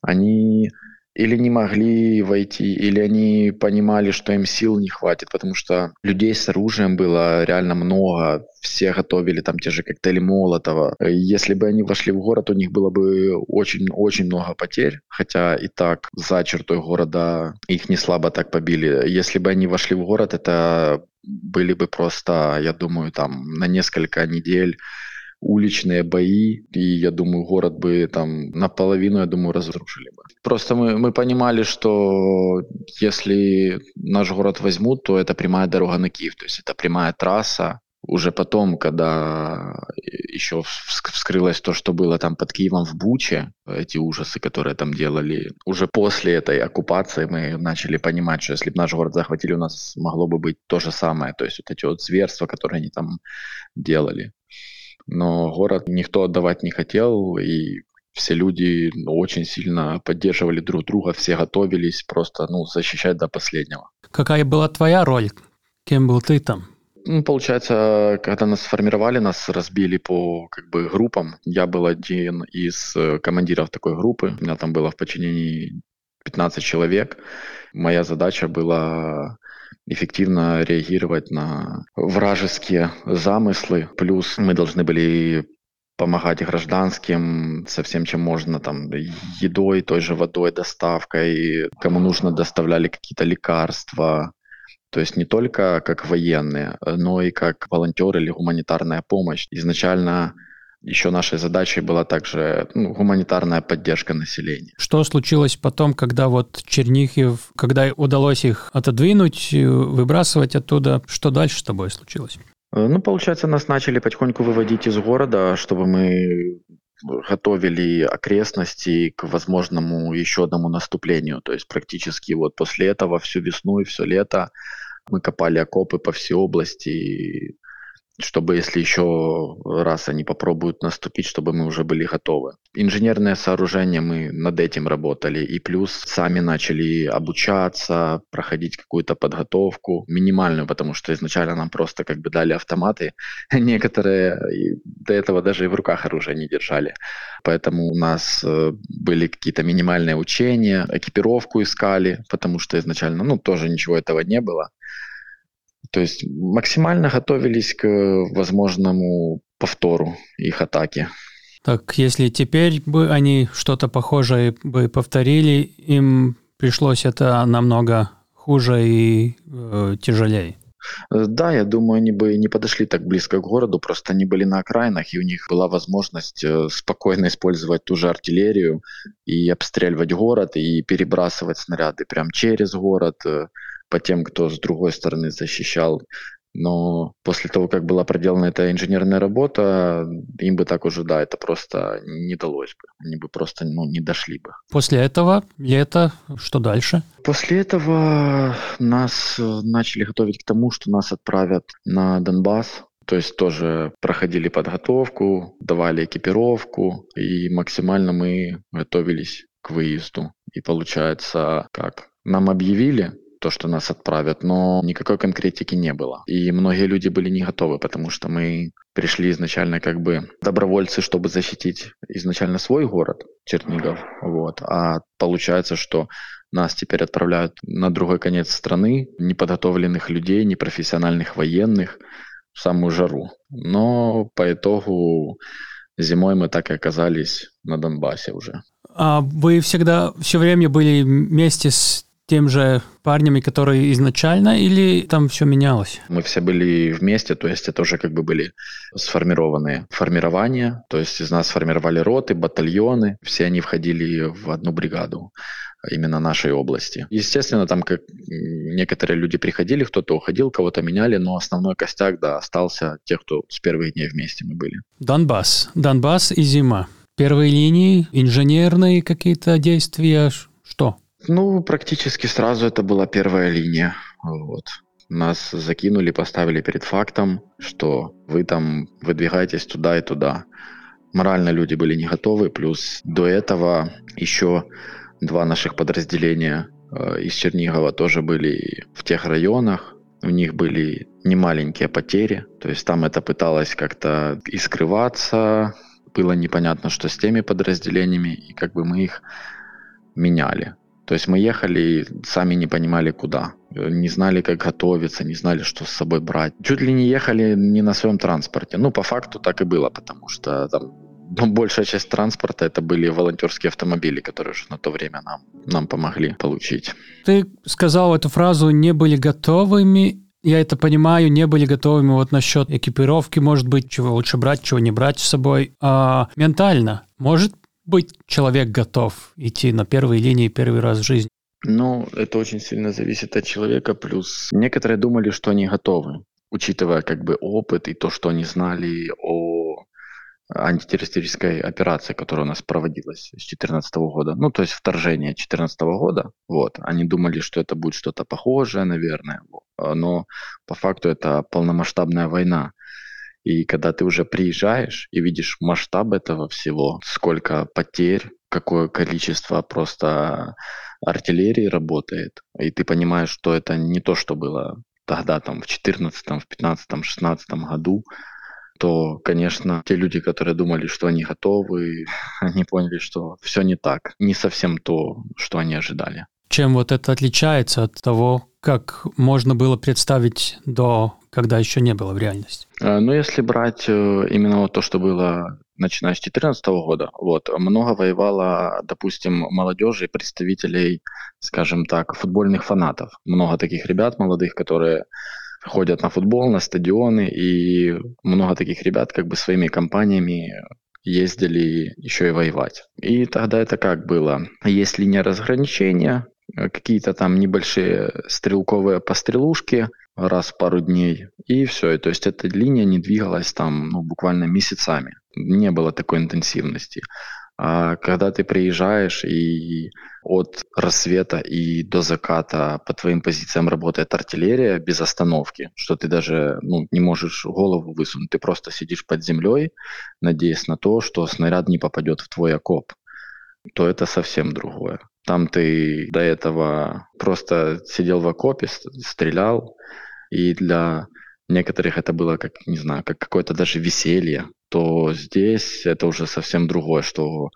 они или не могли войти, или они понимали, что им сил не хватит, потому что людей с оружием было реально много, все готовили там те же коктейли Молотова. Если бы они вошли в город, у них было бы очень-очень много потерь, хотя и так за чертой города их не слабо так побили. Если бы они вошли в город, это были бы просто, я думаю, там на несколько недель уличные бои, и я думаю, город бы там наполовину, я думаю, разрушили бы. Просто мы, мы понимали, что если наш город возьмут, то это прямая дорога на Киев, то есть это прямая трасса, уже потом, когда еще вскрылось то, что было там под Киевом в Буче, эти ужасы, которые там делали, уже после этой оккупации мы начали понимать, что если бы наш город захватили, у нас могло бы быть то же самое, то есть вот эти вот зверства, которые они там делали но город никто отдавать не хотел, и все люди ну, очень сильно поддерживали друг друга, все готовились просто ну, защищать до последнего. Какая была твоя роль? Кем был ты там? Ну, получается, когда нас сформировали, нас разбили по как бы группам. Я был один из э, командиров такой группы. У меня там было в подчинении 15 человек. Моя задача была эффективно реагировать на вражеские замыслы. Плюс мы должны были помогать гражданским со всем, чем можно, там, едой, той же водой, доставкой, кому нужно доставляли какие-то лекарства, то есть не только как военные, но и как волонтеры или гуманитарная помощь. Изначально еще нашей задачей была также ну, гуманитарная поддержка населения. Что случилось потом, когда вот Чернихев, когда удалось их отодвинуть, выбрасывать оттуда? Что дальше с тобой случилось? Э, ну, получается, нас начали потихоньку выводить из города, чтобы мы готовили окрестности к возможному еще одному наступлению. То есть практически вот после этого всю весну и все лето мы копали окопы по всей области, чтобы если еще раз они попробуют наступить, чтобы мы уже были готовы. Инженерное сооружение мы над этим работали, и плюс сами начали обучаться, проходить какую-то подготовку, минимальную, потому что изначально нам просто как бы дали автоматы, [LAUGHS] некоторые до этого даже и в руках оружие не держали. Поэтому у нас э, были какие-то минимальные учения, экипировку искали, потому что изначально, ну, тоже ничего этого не было. То есть максимально готовились к возможному повтору их атаки. Так, если теперь бы они что-то похожее бы повторили, им пришлось это намного хуже и э, тяжелее. Э, да, я думаю, они бы не подошли так близко к городу, просто они были на окраинах, и у них была возможность э, спокойно использовать ту же артиллерию и обстреливать город, и перебрасывать снаряды прямо через город, э, по тем, кто с другой стороны защищал. Но после того, как была проделана эта инженерная работа, им бы так уже, да, это просто не далось бы. Они бы просто ну, не дошли бы. После этого лето, что дальше? После этого нас э, начали готовить к тому, что нас отправят на Донбасс. То есть тоже проходили подготовку, давали экипировку, и максимально мы готовились к выезду. И получается, как? Нам объявили, то, что нас отправят, но никакой конкретики не было. И многие люди были не готовы, потому что мы пришли изначально как бы добровольцы, чтобы защитить изначально свой город, Чернигов, вот. А получается, что нас теперь отправляют на другой конец страны, неподготовленных людей, непрофессиональных военных, в самую жару. Но по итогу зимой мы так и оказались на Донбассе уже. А вы всегда все время были вместе с тем же парнями, которые изначально, или там все менялось? Мы все были вместе, то есть это уже как бы были сформированные формирования, то есть из нас формировали роты, батальоны, все они входили в одну бригаду именно нашей области. Естественно, там как некоторые люди приходили, кто-то уходил, кого-то меняли, но основной костяк, да, остался тех, кто с первых дней вместе мы были. Донбасс. Донбасс и зима. Первые линии, инженерные какие-то действия, что? Ну, практически сразу это была первая линия. Вот. Нас закинули, поставили перед фактом, что вы там выдвигаетесь туда и туда. Морально люди были не готовы, плюс до этого еще два наших подразделения э, из Чернигова тоже были в тех районах. У них были немаленькие потери, то есть там это пыталось как-то и скрываться, было непонятно, что с теми подразделениями, и как бы мы их меняли. То есть мы ехали и сами не понимали куда. Не знали, как готовиться, не знали, что с собой брать. Чуть ли не ехали не на своем транспорте. Ну, по факту так и было, потому что там ну, большая часть транспорта это были волонтерские автомобили, которые уже на то время нам, нам помогли получить. Ты сказал эту фразу «не были готовыми». Я это понимаю, не были готовыми вот насчет экипировки, может быть, чего лучше брать, чего не брать с собой. А ментально может быть человек готов идти на первой линии первый раз в жизни? Ну, это очень сильно зависит от человека. Плюс некоторые думали, что они готовы, учитывая как бы опыт и то, что они знали о антитеррористической операции, которая у нас проводилась с 2014 года. Ну, то есть вторжение 2014 года. Вот. Они думали, что это будет что-то похожее, наверное. Но по факту это полномасштабная война. И когда ты уже приезжаешь и видишь масштаб этого всего, сколько потерь, какое количество просто артиллерии работает, и ты понимаешь, что это не то, что было тогда, там, в 14, в 15, 16 году, то, конечно, те люди, которые думали, что они готовы, [LAUGHS] они поняли, что все не так, не совсем то, что они ожидали. Чем вот это отличается от того, как можно было представить до, когда еще не было в реальности? Э, ну, если брать э, именно вот то, что было начиная с 2014 года, вот, много воевало, допустим, молодежи и представителей, скажем так, футбольных фанатов. Много таких ребят молодых, которые ходят на футбол, на стадионы, и много таких ребят как бы своими компаниями ездили еще и воевать. И тогда это как было? Есть линия разграничения, какие-то там небольшие стрелковые пострелушки раз в пару дней, и все. И, то есть эта линия не двигалась там ну, буквально месяцами. Не было такой интенсивности. А когда ты приезжаешь и от рассвета и до заката по твоим позициям работает артиллерия без остановки, что ты даже ну, не можешь голову высунуть, ты просто сидишь под землей, надеясь на то, что снаряд не попадет в твой окоп, то это совсем другое. Там ты до этого просто сидел в окопе, стрелял, и для некоторых это было как, не знаю, как какое-то даже веселье, то здесь это уже совсем другое, что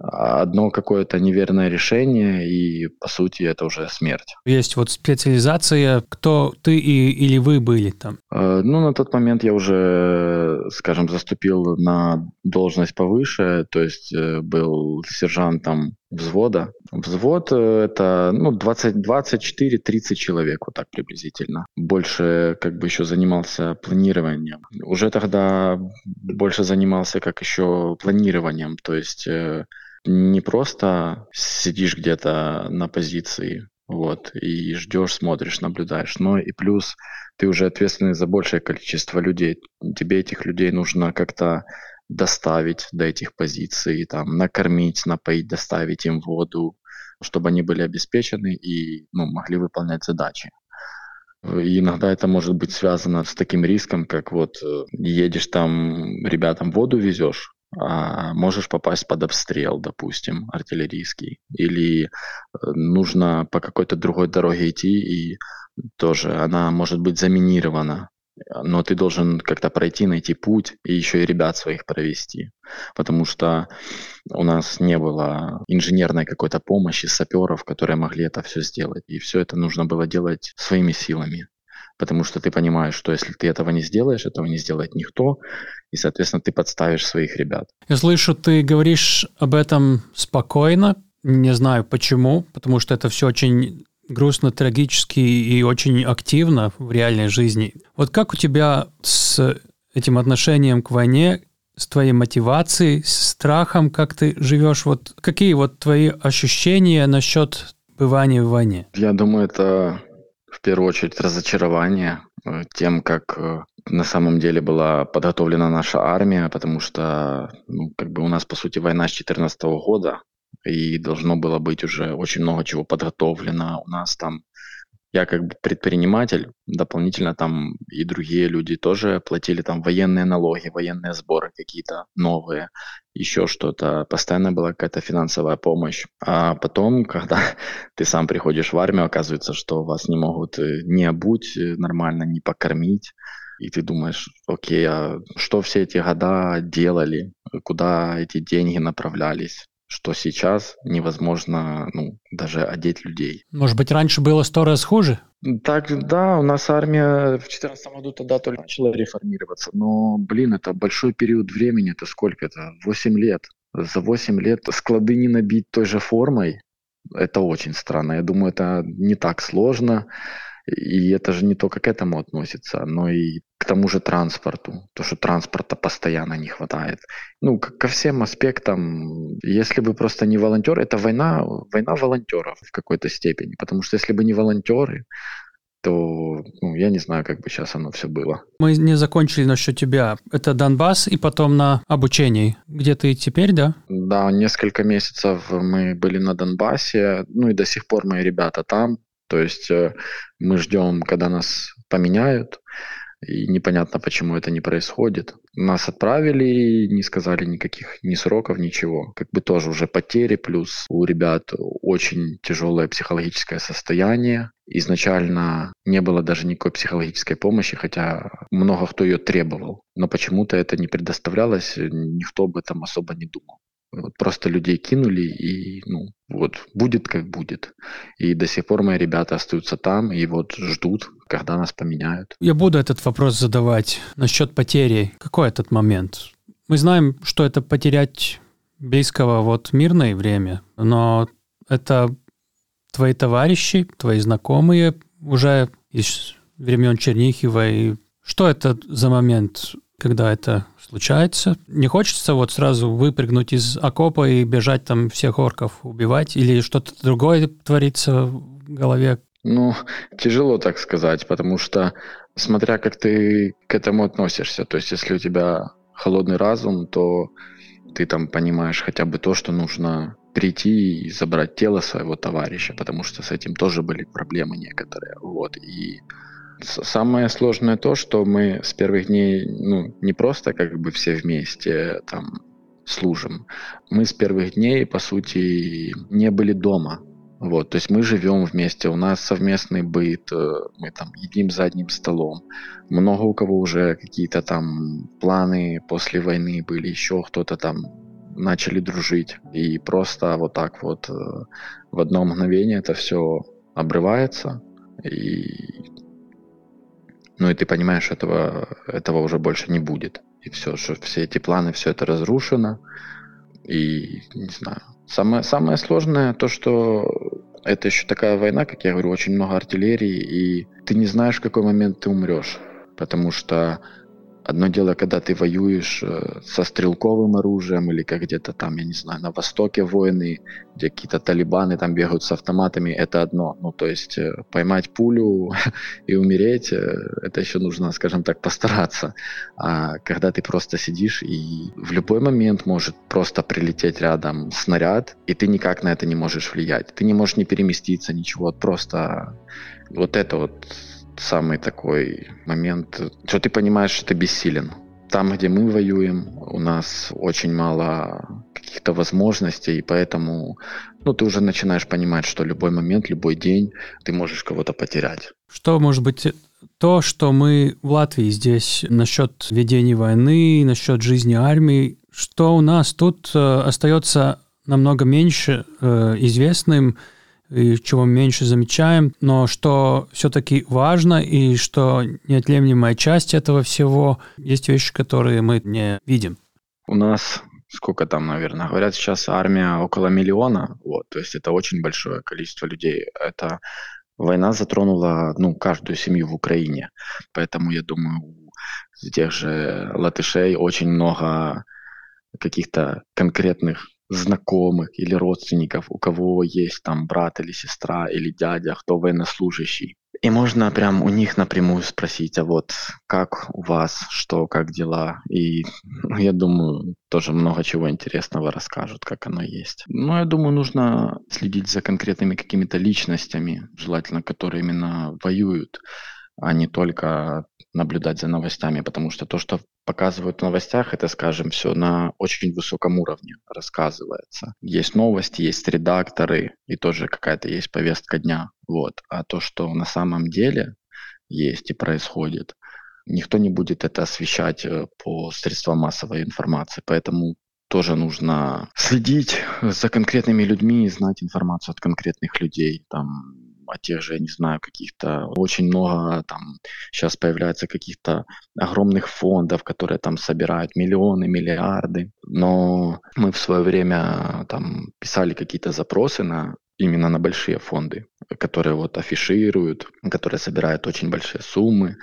одно какое-то неверное решение, и по сути это уже смерть. Есть вот специализация, кто ты и, или вы были там? Э, ну, на тот момент я уже, скажем, заступил на должность повыше, то есть э, был сержантом взвода. Взвод э, это ну, 24-30 человек, вот так приблизительно. Больше как бы еще занимался планированием. Уже тогда больше занимался как еще планированием, то есть не просто сидишь где-то на позиции, вот, и ждешь, смотришь, наблюдаешь, но и плюс ты уже ответственный за большее количество людей. Тебе этих людей нужно как-то доставить до этих позиций, там, накормить, напоить, доставить им воду, чтобы они были обеспечены и ну, могли выполнять задачи. И иногда это может быть связано с таким риском, как вот э, едешь там, ребятам воду везешь, а можешь попасть под обстрел, допустим, артиллерийский. Или э, нужно по какой-то другой дороге идти, и тоже она может быть заминирована но ты должен как-то пройти, найти путь и еще и ребят своих провести. Потому что у нас не было инженерной какой-то помощи, саперов, которые могли это все сделать. И все это нужно было делать своими силами. Потому что ты понимаешь, что если ты этого не сделаешь, этого не сделает никто, и, соответственно, ты подставишь своих ребят. Я слышу, ты говоришь об этом спокойно, не знаю почему, потому что это все очень грустно, трагически и очень активно в реальной жизни. Вот как у тебя с этим отношением к войне, с твоей мотивацией, с страхом, как ты живешь? Вот какие вот твои ощущения насчет бывания в войне? Я думаю, это в первую очередь разочарование э, тем, как э, на самом деле была подготовлена наша армия, потому что ну, как бы у нас, по сути, война с 2014 года, и должно было быть уже очень много чего подготовлено. У нас там, я как бы предприниматель, дополнительно там и другие люди тоже платили там военные налоги, военные сборы какие-то новые, еще что-то. Постоянно была какая-то финансовая помощь. А потом, [LAUGHS] когда ты сам приходишь в армию, оказывается, что вас не могут э, не обуть э, нормально, не покормить. И ты думаешь, окей, а что все эти года делали, куда эти деньги направлялись? Что сейчас невозможно ну, даже одеть людей. Может быть, раньше было сто раз хуже? Так, да, у нас армия в 2014 году тогда только начала реформироваться, но, блин, это большой период времени, это сколько это? 8 лет. За 8 лет склады не набить той же формой, это очень странно. Я думаю, это не так сложно. И это же не только к этому относится, но и к тому же транспорту. То, что транспорта постоянно не хватает. Ну, ко всем аспектам. Если бы просто не волонтеры, это война, война волонтеров в какой-то степени. Потому что если бы не волонтеры, то ну, я не знаю, как бы сейчас оно все было. Мы не закончили насчет тебя. Это Донбасс и потом на обучении. Где ты теперь, да? Да, несколько месяцев мы были на Донбассе, ну и до сих пор мои ребята там. То есть э, мы ждем, когда нас поменяют, и непонятно, почему это не происходит. Нас отправили, не сказали никаких ни сроков, ничего. Как бы тоже уже потери, плюс у ребят очень тяжелое психологическое состояние. Изначально не было даже никакой психологической помощи, хотя много кто ее требовал. Но почему-то это не предоставлялось, никто об этом особо не думал. Вот просто людей кинули, и ну, вот будет как будет. И до сих пор мои ребята остаются там, и вот ждут, когда нас поменяют. Я буду этот вопрос задавать насчет потери. Какой этот момент? Мы знаем, что это потерять близкого вот мирное время, но это твои товарищи, твои знакомые уже из времен Чернихова. И что это за момент, когда это случается. Не хочется вот сразу выпрыгнуть из окопа и бежать там всех орков убивать или что-то другое творится в голове? Ну, тяжело так сказать, потому что смотря как ты к этому относишься, то есть если у тебя холодный разум, то ты там понимаешь хотя бы то, что нужно прийти и забрать тело своего товарища, потому что с этим тоже были проблемы некоторые. Вот. И Самое сложное то, что мы с первых дней, ну, не просто как бы все вместе там служим. Мы с первых дней, по сути, не были дома. Вот, то есть мы живем вместе, у нас совместный быт, э, мы там едим за одним столом. Много у кого уже какие-то там планы после войны были, еще кто-то там начали дружить. И просто вот так вот э, в одно мгновение это все обрывается. И ну и ты понимаешь, этого, этого уже больше не будет. И все, что все эти планы, все это разрушено. И не знаю. Самое, самое сложное то, что это еще такая война, как я говорю, очень много артиллерии, и ты не знаешь, в какой момент ты умрешь. Потому что Одно дело, когда ты воюешь э, со стрелковым оружием или как где-то там, я не знаю, на востоке войны, где какие-то талибаны там бегают с автоматами, это одно. Ну, то есть э, поймать пулю [LAUGHS] и умереть, э, это еще нужно, скажем так, постараться. А когда ты просто сидишь и в любой момент может просто прилететь рядом снаряд, и ты никак на это не можешь влиять. Ты не можешь не переместиться, ничего, просто вот это вот самый такой момент, что ты понимаешь, что ты бессилен. Там, где мы воюем, у нас очень мало каких-то возможностей, и поэтому ну, ты уже начинаешь понимать, что любой момент, любой день ты можешь кого-то потерять. Что может быть то, что мы в Латвии здесь насчет ведения войны, насчет жизни армии, что у нас тут э, остается намного меньше э, известным, и чего меньше замечаем, но что все-таки важно и что неотъемлемая часть этого всего есть вещи, которые мы не видим. У нас сколько там, наверное, говорят сейчас армия около миллиона, вот, то есть это очень большое количество людей. Это война затронула, ну, каждую семью в Украине, поэтому я думаю, у тех же латышей очень много каких-то конкретных знакомых или родственников, у кого есть там брат или сестра или дядя, кто военнослужащий. И можно прям у них напрямую спросить, а вот как у вас, что, как дела? И ну, я думаю, тоже много чего интересного расскажут, как оно есть. Но я думаю, нужно следить за конкретными какими-то личностями, желательно, которые именно воюют, а не только наблюдать за новостями, потому что то, что показывают в новостях, это, скажем, все на очень высоком уровне рассказывается. Есть новости, есть редакторы, и тоже какая-то есть повестка дня. Вот. А то, что на самом деле есть и происходит, никто не будет это освещать э, по средствам массовой информации. Поэтому тоже нужно следить за конкретными людьми и знать информацию от конкретных людей. Там о тех же, я не знаю, каких-то очень много там сейчас появляется каких-то огромных фондов, которые там собирают миллионы, миллиарды. Но мы в свое время там писали какие-то запросы на именно на большие фонды, которые вот афишируют, которые собирают очень большие суммы,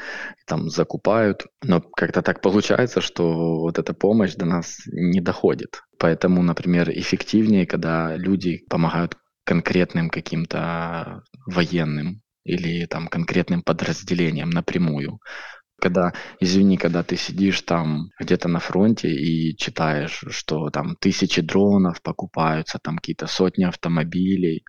там закупают. Но как-то так получается, что вот эта помощь до нас не доходит. Поэтому, например, эффективнее, когда люди помогают конкретным каким-то военным или там конкретным подразделением напрямую. Когда, извини, когда ты сидишь там где-то на фронте и читаешь, что там тысячи дронов покупаются, там какие-то сотни автомобилей,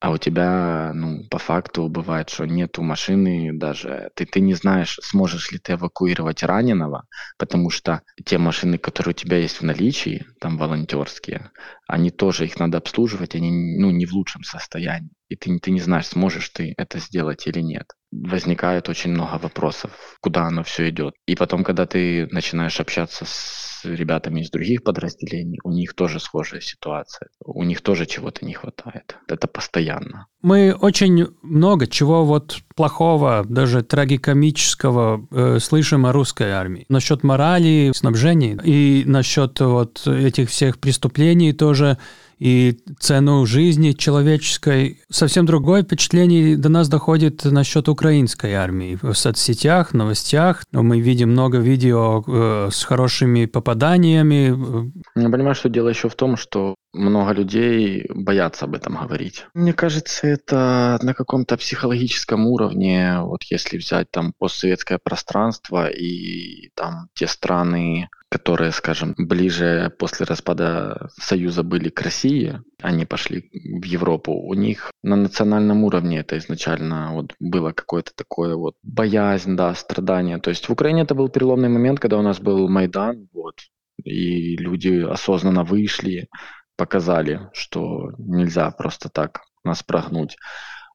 а у тебя, ну, по факту бывает, что нету машины даже, ты, ты не знаешь, сможешь ли ты эвакуировать раненого, потому что те машины, которые у тебя есть в наличии, там волонтерские, они тоже, их надо обслуживать, они, ну, не в лучшем состоянии. И ты, ты не знаешь, сможешь ты это сделать или нет. Возникает очень много вопросов, куда оно все идет. И потом, когда ты начинаешь общаться с ребятами из других подразделений, у них тоже схожая ситуация. У них тоже чего-то не хватает. Это постоянно. Мы очень много чего вот плохого, даже трагикомического э, слышим о русской армии. Насчет морали, снабжения и насчет вот этих всех преступлений тоже и цену жизни человеческой. Совсем другое впечатление до нас доходит насчет украинской армии. В соцсетях, новостях мы видим много видео э, с хорошими попаданиями. Я понимаю, что дело еще в том, что много людей боятся об этом говорить. Мне кажется, это на каком-то психологическом уровне, вот если взять там постсоветское пространство и там те страны, которые, скажем, ближе после распада Союза были к России, они пошли в Европу, у них на национальном уровне это изначально вот было какое-то такое вот боязнь, да, страдание. То есть в Украине это был переломный момент, когда у нас был Майдан, вот, и люди осознанно вышли, показали, что нельзя просто так нас прогнуть.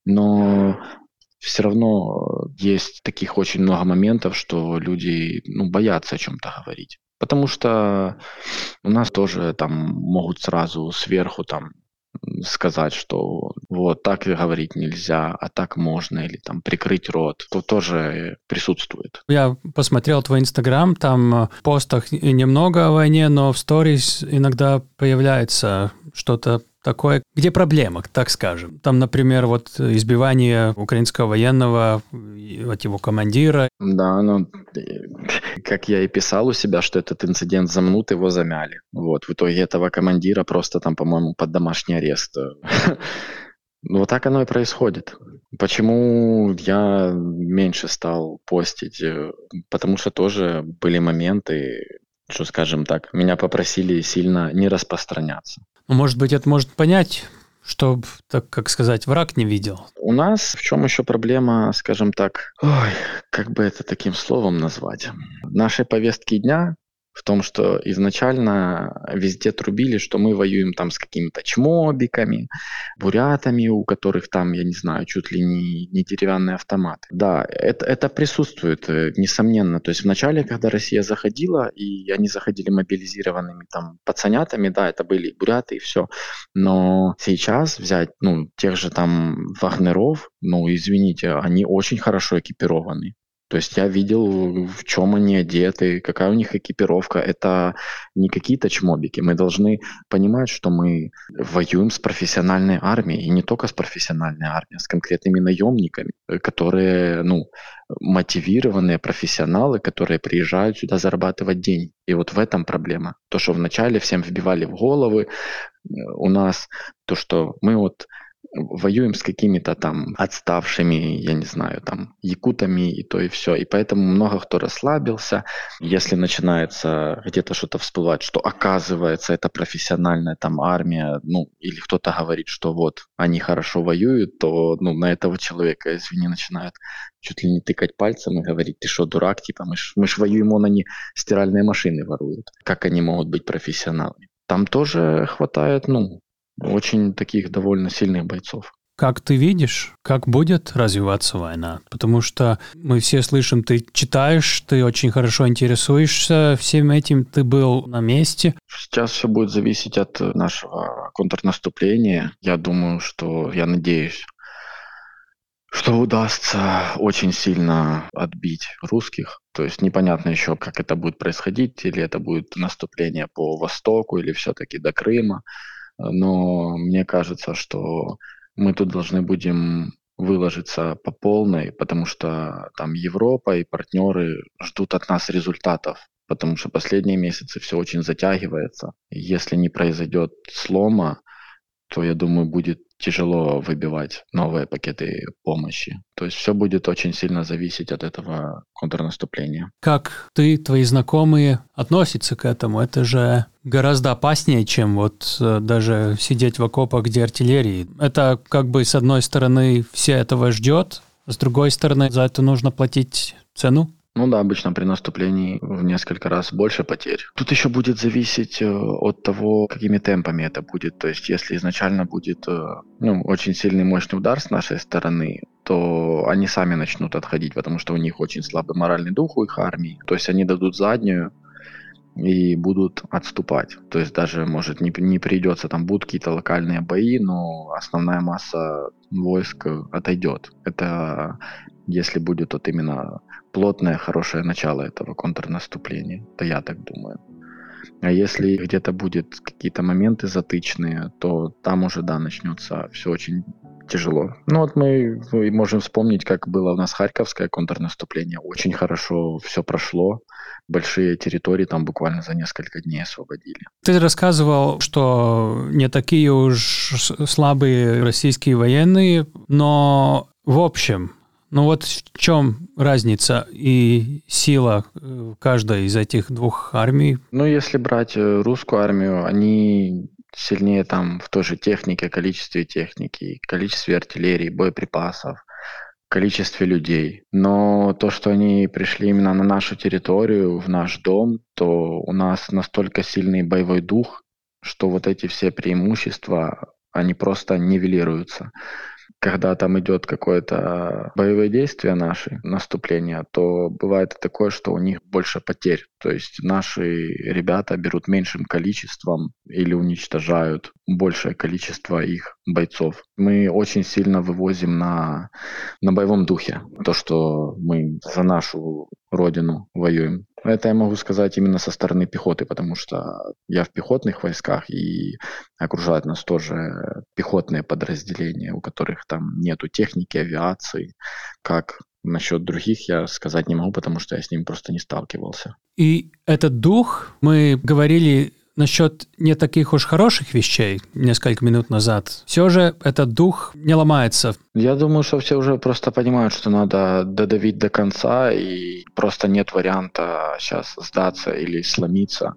Но все равно есть таких очень много моментов, что люди ну, боятся о чем-то говорить. Потому что у нас тоже там могут сразу сверху там сказать, что вот так говорить нельзя, а так можно, или там прикрыть рот, то тоже присутствует. Я посмотрел твой Инстаграм, там в постах немного о войне, но в сторис иногда появляется что-то такое, где проблема, так скажем. Там, например, вот избивание украинского военного от его командира. Да, ну, как я и писал у себя, что этот инцидент замнут, его замяли. Вот, в итоге этого командира просто там, по-моему, под домашний арест. [LAUGHS] Ну, вот так оно и происходит. Почему я меньше стал постить? Э, потому что тоже были моменты, что, скажем так, меня попросили сильно не распространяться. Может быть, это может понять, чтобы, так как сказать, враг не видел? У нас в чем еще проблема, скажем так, ой, как бы это таким словом назвать? Наши повестки дня в том, что изначально везде трубили, что мы воюем там с какими-то чмобиками, бурятами, у которых там, я не знаю, чуть ли не, не деревянные автоматы. Да, это, это присутствует, э, несомненно. То есть в начале, когда Россия заходила, и они заходили мобилизированными там пацанятами, да, это были буряты и все. Но сейчас взять, ну, тех же там вагнеров, ну, извините, они очень хорошо экипированы. То есть я видел, в чем они одеты, какая у них экипировка. Это не какие-то чмобики. Мы должны понимать, что мы воюем с профессиональной армией. И не только с профессиональной армией, а с конкретными наемниками, которые, ну, мотивированные профессионалы, которые приезжают сюда зарабатывать деньги. И вот в этом проблема. То, что вначале всем вбивали в головы э, у нас, то, что мы вот воюем с какими-то там отставшими, я не знаю, там якутами и то и все. И поэтому много кто расслабился. Если начинается где-то что-то всплывать, что оказывается это профессиональная там армия, ну или кто-то говорит, что вот они хорошо воюют, то ну на этого человека, извини, начинают чуть ли не тыкать пальцем и говорить, ты что, дурак, типа мы ж, мы ж воюем, он они стиральные машины воруют. Как они могут быть профессионалами? Там тоже хватает, ну, очень таких довольно сильных бойцов. Как ты видишь, как будет развиваться война? Потому что мы все слышим, ты читаешь, ты очень хорошо интересуешься всем этим, ты был на месте. Сейчас все будет зависеть от нашего контрнаступления. Я думаю, что, я надеюсь, что удастся очень сильно отбить русских. То есть непонятно еще, как это будет происходить, или это будет наступление по востоку, или все-таки до Крыма но мне кажется, что мы тут должны будем выложиться по полной, потому что там Европа и партнеры ждут от нас результатов, потому что последние месяцы все очень затягивается. Если не произойдет слома, то, я думаю, будет тяжело выбивать новые пакеты помощи. То есть все будет очень сильно зависеть от этого контрнаступления. Как ты, твои знакомые относятся к этому? Это же гораздо опаснее, чем вот э, даже сидеть в окопах, где артиллерии. Это как бы с одной стороны все этого ждет, с другой стороны за это нужно платить цену. Ну да, обычно при наступлении в несколько раз больше потерь. Тут еще будет зависеть э, от того, какими темпами это будет. То есть, если изначально будет э, ну, очень сильный мощный удар с нашей стороны, то они сами начнут отходить, потому что у них очень слабый моральный дух у их армии. То есть они дадут заднюю, и будут отступать. То есть даже, может, не, не придется, там будут какие-то локальные бои, но основная масса войск отойдет. Это если будет вот именно плотное, хорошее начало этого контрнаступления. то я так думаю. А если где-то будет какие-то моменты затычные, то там уже, да, начнется все очень тяжело. Ну вот мы можем вспомнить, как было у нас Харьковское контрнаступление. Очень хорошо все прошло. Большие территории там буквально за несколько дней освободили. Ты рассказывал, что не такие уж слабые российские военные, но в общем, ну вот в чем разница и сила э, каждой из этих двух армий? Ну, если брать э, русскую армию, они сильнее там в той же технике, количестве техники, количестве артиллерии, боеприпасов, количестве людей. Но то, что они пришли именно на нашу территорию, в наш дом, то у нас настолько сильный боевой дух, что вот эти все преимущества, они просто нивелируются когда там идет какое-то боевое действие наши, наступление, то бывает такое, что у них больше потерь. То есть наши ребята берут меньшим количеством или уничтожают большее количество их бойцов. Мы очень сильно вывозим на, на боевом духе. То, что мы за нашу родину воюем. Это я могу сказать именно со стороны пехоты, потому что я в пехотных войсках и окружают нас тоже пехотные подразделения, у которых там нету техники, авиации. Как насчет других я сказать не могу, потому что я с ними просто не сталкивался. И этот дух, мы говорили насчет не таких уж хороших вещей несколько минут назад. Все же этот дух не ломается. Я думаю, что все уже просто понимают, что надо додавить до конца, и просто нет варианта сейчас сдаться или сломиться.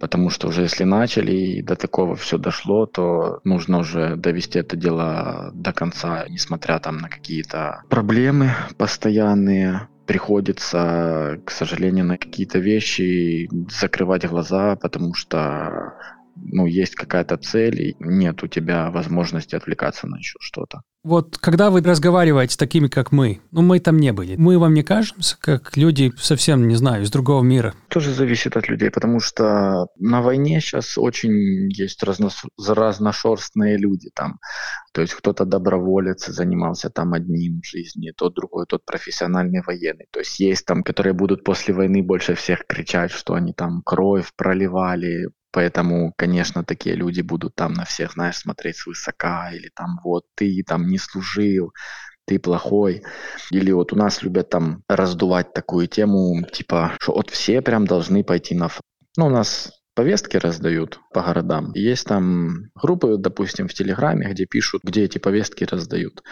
Потому что уже если начали и до такого все дошло, то нужно уже довести это дело до конца, несмотря там на какие-то проблемы постоянные, приходится, к сожалению, на какие-то вещи закрывать глаза, потому что ну, есть какая-то цель, и нет у тебя возможности отвлекаться на еще что-то. Вот когда вы разговариваете с такими, как мы, ну мы там не были, мы вам не кажемся, как люди совсем, не знаю, из другого мира? Тоже зависит от людей, потому что на войне сейчас очень есть разно... разношерстные люди там. То есть кто-то доброволец занимался там одним в жизни, тот другой, тот профессиональный военный. То есть есть там, которые будут после войны больше всех кричать, что они там кровь проливали, Поэтому, конечно, такие люди будут там на всех, знаешь, смотреть свысока, или там вот ты там не служил, ты плохой. Или вот у нас любят там раздувать такую тему, типа, что вот все прям должны пойти на фронт. Ну, у нас повестки раздают по городам. Есть там группы, допустим, в Телеграме, где пишут, где эти повестки раздают.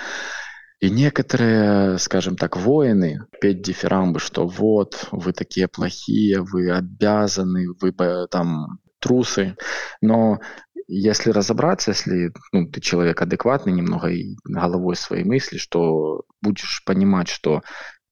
И некоторые, скажем так, воины петь дифирамбы, что вот, вы такие плохие, вы обязаны, вы там трусы. Но если разобраться, если ну, ты человек адекватный немного и головой своей мысли, что будешь понимать, что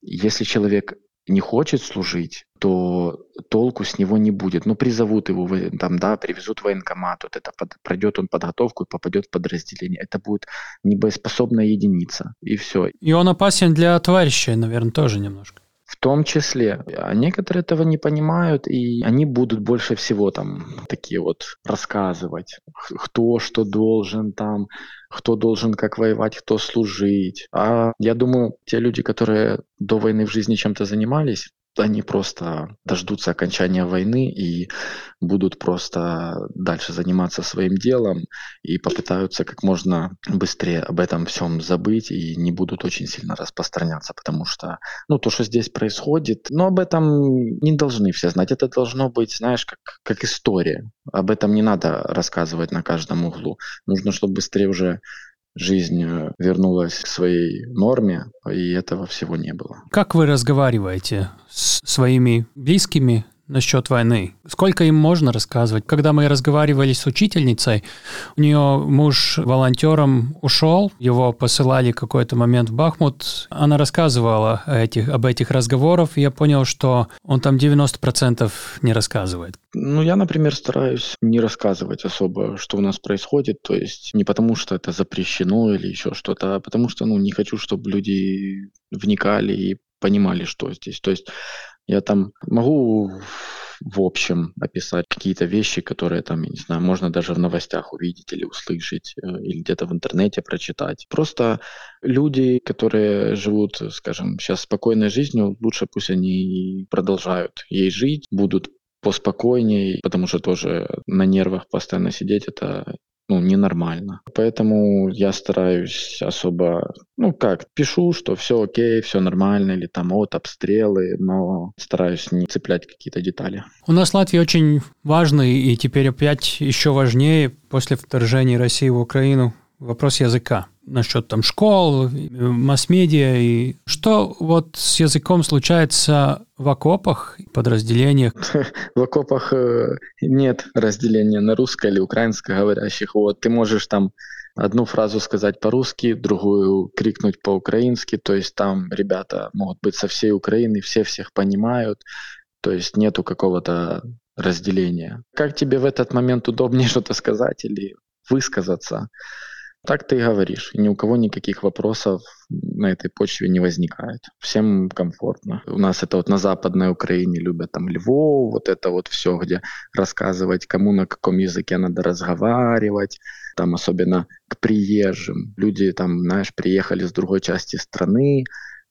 если человек не хочет служить, то толку с него не будет. Ну, призовут его, там, да, привезут в военкомат, вот это под, пройдет он подготовку и попадет в подразделение. Это будет небоеспособная единица, и все. И он опасен для товарища, наверное, тоже немножко. В том числе. А некоторые этого не понимают, и они будут больше всего там такие вот рассказывать, кто что должен там, кто должен как воевать, кто служить. А я думаю, те люди, которые до войны в жизни чем-то занимались, они просто дождутся окончания войны и будут просто дальше заниматься своим делом и попытаются как можно быстрее об этом всем забыть и не будут очень сильно распространяться, потому что, ну, то, что здесь происходит, но об этом не должны все знать. Это должно быть, знаешь, как, как история. Об этом не надо рассказывать на каждом углу. Нужно, чтобы быстрее уже жизнь э, вернулась к своей норме, и этого всего не было. Как вы разговариваете с своими близкими насчет войны. Сколько им можно рассказывать? Когда мы разговаривали с учительницей, у нее муж волонтером ушел, его посылали какой-то момент в Бахмут. Она рассказывала этих, об этих разговорах, и я понял, что он там 90% не рассказывает. Ну, я, например, стараюсь не рассказывать особо, что у нас происходит, то есть не потому, что это запрещено или еще что-то, а потому что, ну, не хочу, чтобы люди вникали и понимали, что здесь. То есть я там могу в общем описать какие-то вещи, которые там, я не знаю, можно даже в новостях увидеть или услышать, э, или где-то в интернете прочитать. Просто люди, которые живут, скажем, сейчас спокойной жизнью, лучше пусть они продолжают ей жить, будут поспокойнее, потому что тоже на нервах постоянно сидеть, это ну, ненормально. Поэтому я стараюсь особо, ну как, пишу, что все окей, все нормально, или там вот обстрелы, но стараюсь не цеплять какие-то детали. У нас Латвия очень важный и теперь опять еще важнее после вторжения России в Украину вопрос языка насчет там школ, масс-медиа и что вот с языком случается в окопах, подразделениях? [LAUGHS] В окопах э, нет разделения на русско или украинско говорящих. Вот ты можешь там одну фразу сказать по-русски, другую крикнуть по-украински, то есть там ребята могут быть со всей Украины, все всех понимают, то есть нету какого-то разделения. Как тебе в этот момент удобнее [LAUGHS] что-то сказать или высказаться? Так ты и говоришь. И ни у кого никаких вопросов на этой почве не возникает. Всем комфортно. У нас это вот на Западной Украине любят там Львов, вот это вот все, где рассказывать, кому на каком языке надо разговаривать. Там особенно к приезжим. Люди там, знаешь, приехали с другой части страны,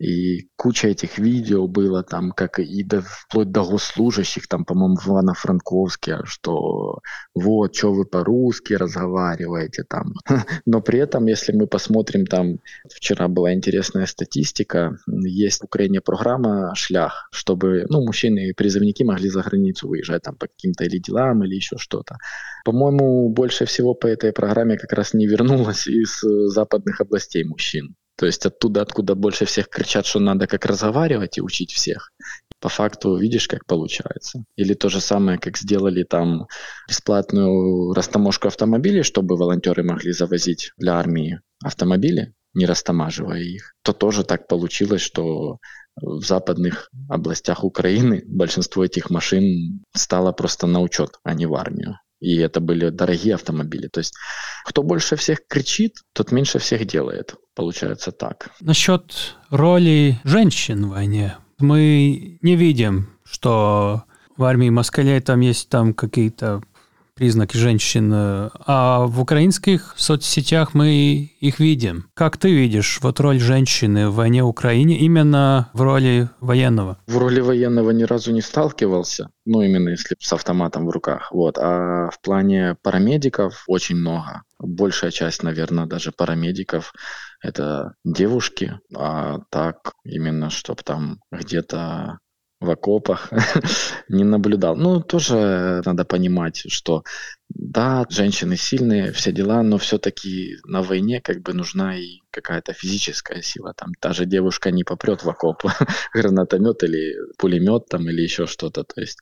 и куча этих видео было там, как и до, вплоть до госслужащих, там, по-моему, в Ивано-Франковске, что вот, что вы по-русски разговариваете там. [LAUGHS] Но при этом, если мы посмотрим там, вчера была интересная статистика, есть в Украине программа «Шлях», чтобы, ну, мужчины и призывники могли за границу выезжать там по каким-то или делам, или еще что-то. По-моему, больше всего по этой программе как раз не вернулось из западных областей мужчин. То есть оттуда, откуда больше всех кричат, что надо как разговаривать и учить всех. по факту видишь, как получается. Или то же самое, как сделали там бесплатную растаможку автомобилей, чтобы волонтеры могли завозить для армии автомобили, не растамаживая их, то тоже так получилось, что в западных областях Украины большинство этих машин стало просто на учет, а не в армию. И это были дорогие автомобили. То есть кто больше всех кричит, тот меньше всех делает. Получается так. Насчет роли женщин в войне. Мы не видим, что в армии москалей там есть там какие-то признаки женщин, а в украинских соцсетях мы их видим. Как ты видишь вот роль женщины в войне Украине именно в роли военного? В роли военного ни разу не сталкивался, ну именно если с автоматом в руках. Вот. А в плане парамедиков очень много. Большая часть, наверное, даже парамедиков это девушки, а так именно, чтобы там где-то в окопах [LAUGHS] не наблюдал. Ну, тоже надо понимать, что да, женщины сильные, все дела, но все-таки на войне как бы нужна и какая-то физическая сила. Там та же девушка не попрет в окоп [LAUGHS] гранатомет или пулемет там или еще что-то. То есть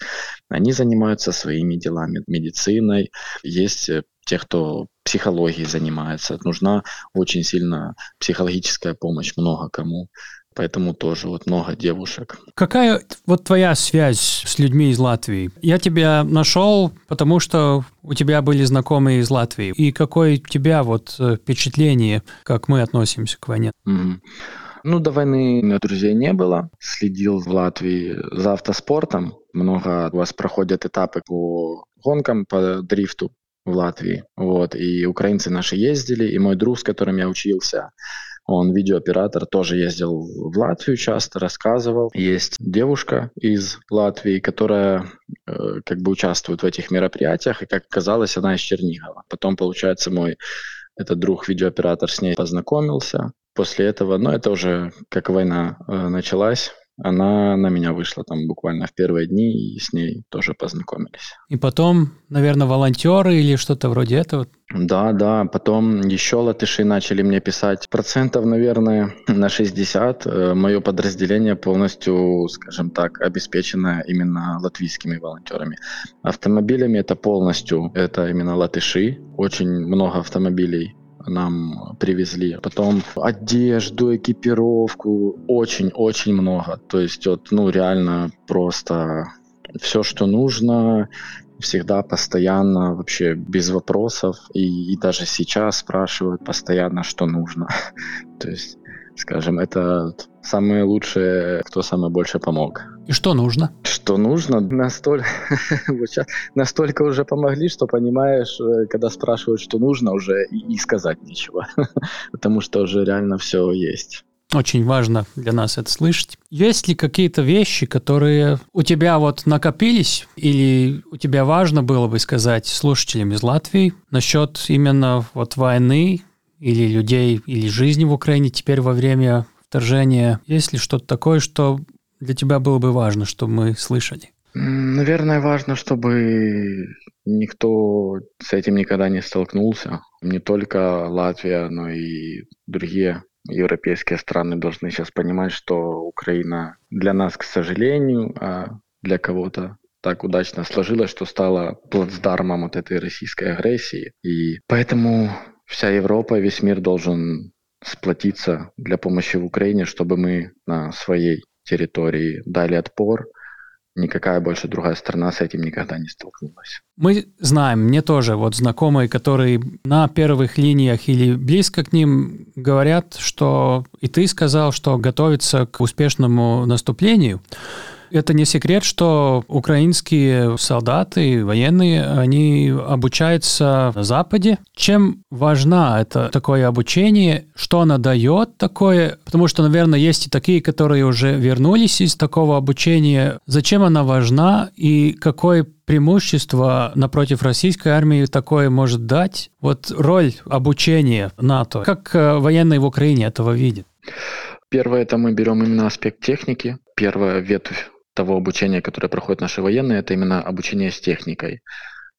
они занимаются своими делами, медициной. Есть э, те, кто психологией занимается. Нужна очень сильно психологическая помощь много кому. Поэтому тоже вот много девушек. Какая вот твоя связь с людьми из Латвии? Я тебя нашел, потому что у тебя были знакомые из Латвии. И какое у тебя вот э, впечатление, как мы относимся к войне? Mm-hmm. Ну, до войны друзей не было. Следил в Латвии за автоспортом. Много у вас проходят этапы по гонкам, по дрифту в Латвии. Вот. И украинцы наши ездили, и мой друг, с которым я учился, он видеооператор, тоже ездил в Латвию часто, рассказывал. Есть девушка из Латвии, которая э, как бы участвует в этих мероприятиях, и как оказалось, она из Чернигова. Потом, получается, мой этот друг, видеооператор, с ней познакомился. После этого, ну, это уже как война э, началась, она на меня вышла там буквально в первые дни, и с ней тоже познакомились. И потом, наверное, волонтеры или что-то вроде этого? Да, да. Потом еще латыши начали мне писать. Процентов, наверное, на 60 э, мое подразделение полностью, скажем так, обеспечено именно латвийскими волонтерами. Автомобилями это полностью, это именно латыши. Очень много автомобилей нам привезли. Потом одежду, экипировку, очень-очень много. То есть вот, ну, реально просто все, что нужно, всегда, постоянно, вообще без вопросов. И, и даже сейчас спрашивают постоянно, что нужно. [LAUGHS] То есть, скажем, это самые лучшие, кто самое больше помог. И что нужно? Что нужно? Настолько, [LAUGHS] настолько уже помогли, что понимаешь, э, когда спрашивают, что нужно, уже и, и сказать нечего. [LAUGHS] Потому что уже реально все есть. Очень важно для нас это слышать. Есть ли какие-то вещи, которые у тебя вот накопились, или у тебя важно было бы сказать слушателям из Латвии насчет именно вот войны или людей, или жизни в Украине теперь во время вторжения? Есть ли что-то такое, что для тебя было бы важно, чтобы мы слышали? Наверное, важно, чтобы никто с этим никогда не столкнулся. Не только Латвия, но и другие европейские страны должны сейчас понимать, что Украина для нас, к сожалению, а для кого-то так удачно сложилось, что стала плацдармом от этой российской агрессии. И поэтому вся Европа, весь мир должен сплотиться для помощи в Украине, чтобы мы на своей территории дали отпор – никакая больше другая страна с этим никогда не столкнулась. Мы знаем, мне тоже вот знакомые, которые на первых линиях или близко к ним говорят, что и ты сказал, что готовится к успешному наступлению. Это не секрет, что украинские солдаты, военные, они обучаются на Западе. Чем важна это такое обучение? Что оно дает такое? Потому что, наверное, есть и такие, которые уже вернулись из такого обучения. Зачем она важна и какое преимущество напротив российской армии такое может дать? Вот роль обучения НАТО. Как э, военные в Украине этого видят? Первое, это мы берем именно аспект техники. Первая ветвь того обучения, которое проходят наши военные, это именно обучение с техникой.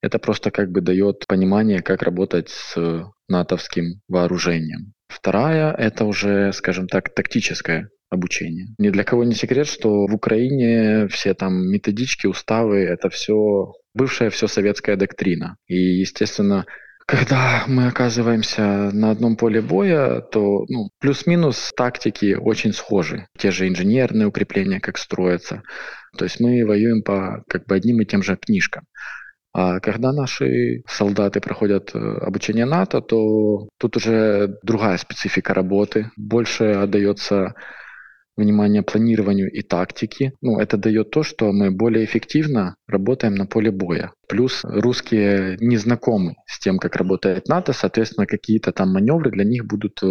Это просто как бы дает понимание, как работать с натовским вооружением. Вторая – это уже, скажем так, тактическое обучения. Ни для кого не секрет, что в Украине все там методички, уставы, это все бывшая все советская доктрина. И, естественно, когда мы оказываемся на одном поле боя, то ну, плюс-минус тактики очень схожи. Те же инженерные укрепления, как строятся. То есть мы воюем по как бы одним и тем же книжкам. А когда наши солдаты проходят э, обучение НАТО, то тут уже другая специфика работы. Больше отдается внимание планированию и тактике. Ну, это дает то, что мы более эффективно работаем на поле боя. Плюс русские не знакомы с тем, как работает НАТО, соответственно, какие-то там маневры для них будут э,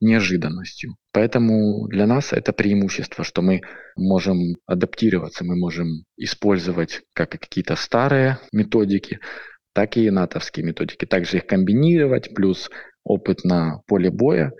неожиданностью. Поэтому для нас это преимущество, что мы можем адаптироваться, мы можем использовать как какие-то старые методики, так и натовские методики. Также их комбинировать, плюс опыт на поле боя.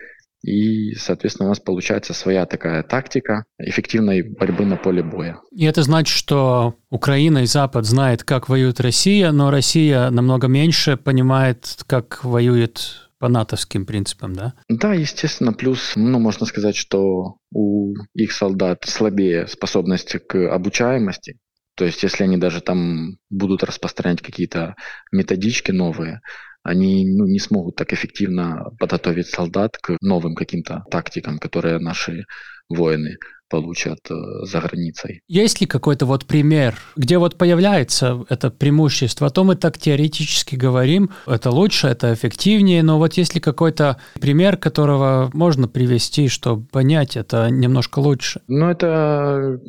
И, соответственно, у нас получается своя такая тактика эффективной борьбы на поле боя. И это значит, что Украина и Запад знают, как воюет Россия, но Россия намного меньше понимает, как воюет по натовским принципам, да? Да, естественно. Плюс, ну, можно сказать, что у их солдат слабее способность к обучаемости. То есть, если они даже там будут распространять какие-то методички новые, они ну, не смогут так эффективно подготовить солдат к новым каким-то тактикам, которые наши воины получат э, за границей. Есть ли какой-то вот пример, где вот появляется это преимущество? А то мы так теоретически говорим, это лучше, это эффективнее, но вот есть ли какой-то пример, которого можно привести, чтобы понять это немножко лучше? Ну, это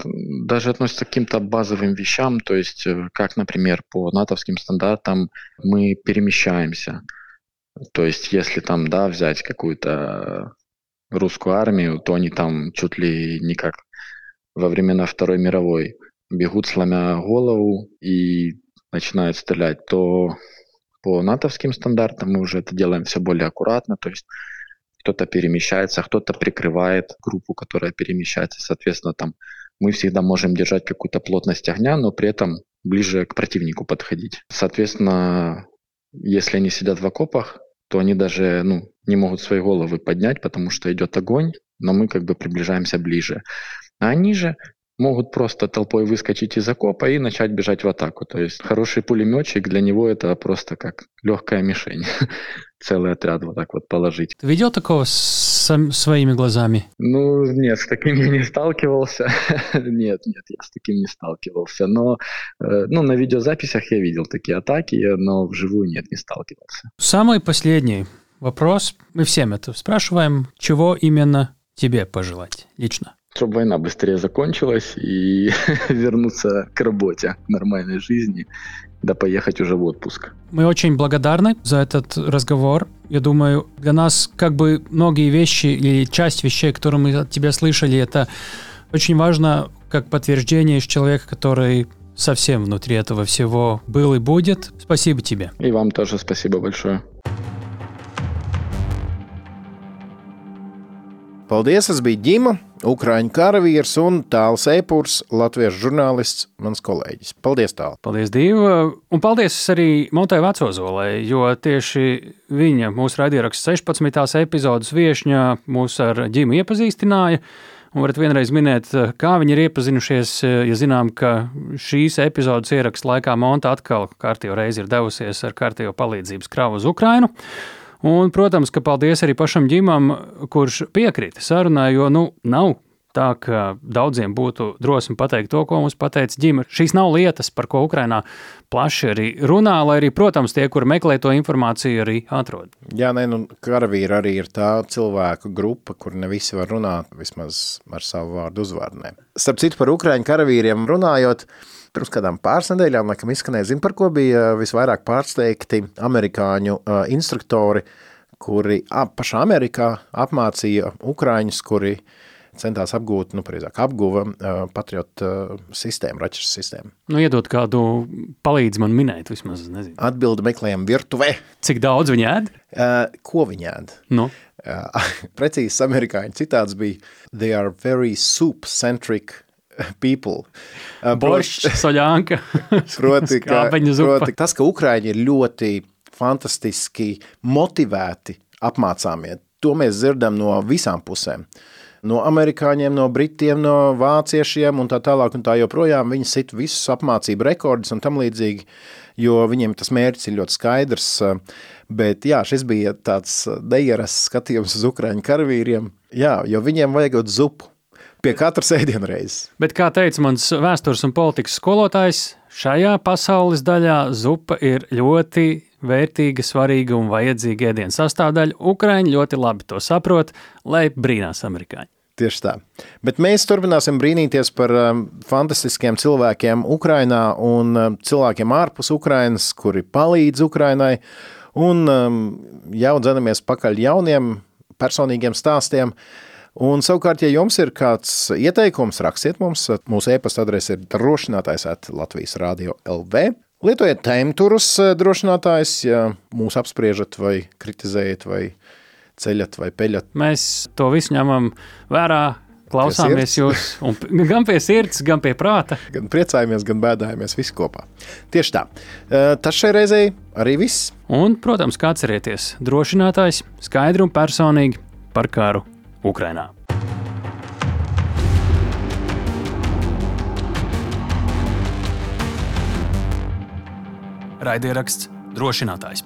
даже относится к каким-то базовым вещам, то есть э, как, например, по натовским стандартам мы перемещаемся. То есть, если там, да, взять какую-то русскую армию, то они там чуть ли не как во времена Второй мировой бегут, сломя голову и начинают стрелять, то по натовским стандартам мы уже это делаем все более аккуратно, то есть кто-то перемещается, кто-то прикрывает группу, которая перемещается, соответственно, там мы всегда можем держать какую-то плотность огня, но при этом ближе к противнику подходить. Соответственно, если они сидят в окопах, то они даже ну, не могут свои головы поднять, потому что идет огонь, но мы как бы приближаемся ближе. А они же могут просто толпой выскочить из окопа и начать бежать в атаку. То есть хороший пулеметчик для него это просто как легкая мишень. [LAUGHS] Целый отряд вот так вот положить. Ты видел такого с своими глазами? Ну, нет, с таким я не сталкивался. [LAUGHS] нет, нет, я с таким не сталкивался. Но э, ну, на видеозаписях я видел такие атаки, но вживую нет, не сталкивался. Самый последний вопрос. Мы всем это спрашиваем. Чего именно тебе пожелать лично? чтобы война быстрее закончилась и [LAUGHS] вернуться к работе, к нормальной жизни, да поехать уже в отпуск. Мы очень благодарны за этот разговор. Я думаю, для нас как бы многие вещи или часть вещей, которые мы от тебя слышали, это очень важно как подтверждение из человека, который совсем внутри этого всего был и будет. Спасибо тебе. И вам тоже спасибо большое. Paldies, es biju Ģima, Ukrāņu karavīrs un tāls epurs, latviešu žurnālists, mans kolēģis. Paldies, tāl! Paldies, Dīva! Un paldies arī Montai Vecozolē, jo tieši viņa mūsu raidieraksts 16. epizodes viešņā mūs ar Ģimu iepazīstināja. Un varat vienreiz minēt, kā viņi ir iepazinušies, ja zinām, ka šīs epizodes ieraksta laikā Monta atkal kārtīgi reizi ir devusies ar kārtīgi palīdzības kravu uz Ukrainu. Un, protams, ka paldies arī pašam ģimam, kurš piekrita sarunai, jo nu, nav tā, ka daudziem būtu drosme pateikt to, ko mums pateica ģimene. Šīs nav lietas, par ko Ukrainā plaši arī runā, lai arī, protams, tie, kur meklē to informāciju, arī atrod. Jā, nē, nu, karavīri arī ir tā cilvēku grupa, kur ne visi var runāt vismaz ar savu vārdu uzvārnēm. Starp citu par Ukraiņu karavīriem runājot, Pirms kādām pāris nedēļām, laikam, izskanēja, zin, par ko bija visvairāk pārsteigti amerikāņu uh, instruktori, kuri ap, pašā Amerikā apmācīja ukrāņus, kuri centās apgūt, nu, precīzāk, apguva uh, patriotu uh, sistēmu, raķešu sistēmu. Nu, iedot kādu palīdzi man minēt, vismaz, nezinu. Atbildi meklējam virtuvē. Cik daudz viņi ēd? Uh, ko viņi ēd? Nu? Uh, [LAUGHS] precīzs amerikāņu citāts bija They are very soup-centric people. Boršs, soļānka, [LAUGHS] proti, ka, proti, tas, ka Ukraiņi ir ļoti fantastiski motivēti apmācāmie, to mēs dzirdam no visām pusēm. no amerikāņiem, no britiem, no vāciešiem un tā tālāk un tā joprojām. Viņi sit visus apmācību rekordus un tam līdzīgi, jo viņiem tas mērķis ir ļoti skaidrs. Bet jā, šis bija tāds neierasts skatījums uz Ukraiņu karavīriem, jā, jo viņiem vajag zupu pie katras ēdienreizes. Bet, kā teica mans vēstures un politikas skolotājs, šajā pasaules daļā zupa ir ļoti vērtīga, svarīga un vajadzīga ēdienas sastāvdaļa. Ukraiņi ļoti labi to saprot, lai brīnās amerikāņi. Tieši tā. Bet mēs turpināsim brīnīties par um, fantastiskiem cilvēkiem Ukrajinā un um, cilvēkiem ārpus Ukrajinas, kuri palīdz Ukrajinai. Un um, jau dzenamies pakaļ jauniem personīgiem stāstiem. Un, savukārt, ja jums ir kāds ieteikums, rakstiet mums. Mūsu e-pasta adrese ir drošinātājs at Latvijas Rādio LV. Lietojiet tēmturus eh, drošinātājs, ja mūs apspriežat vai kritizējat vai ceļat vai peļat. Mēs to visu ņemam vērā, klausāmies jūs, un [LAUGHS] gan pie sirds, gan pie prāta. Gan priecājamies, gan bēdājamies visi kopā. Tieši tā. Eh, tas šai reizei arī viss. Un, protams, kā atcerieties, drošinātājs skaidri un personīgi par karu Ukrainā. Raidieraksts drošinātājs.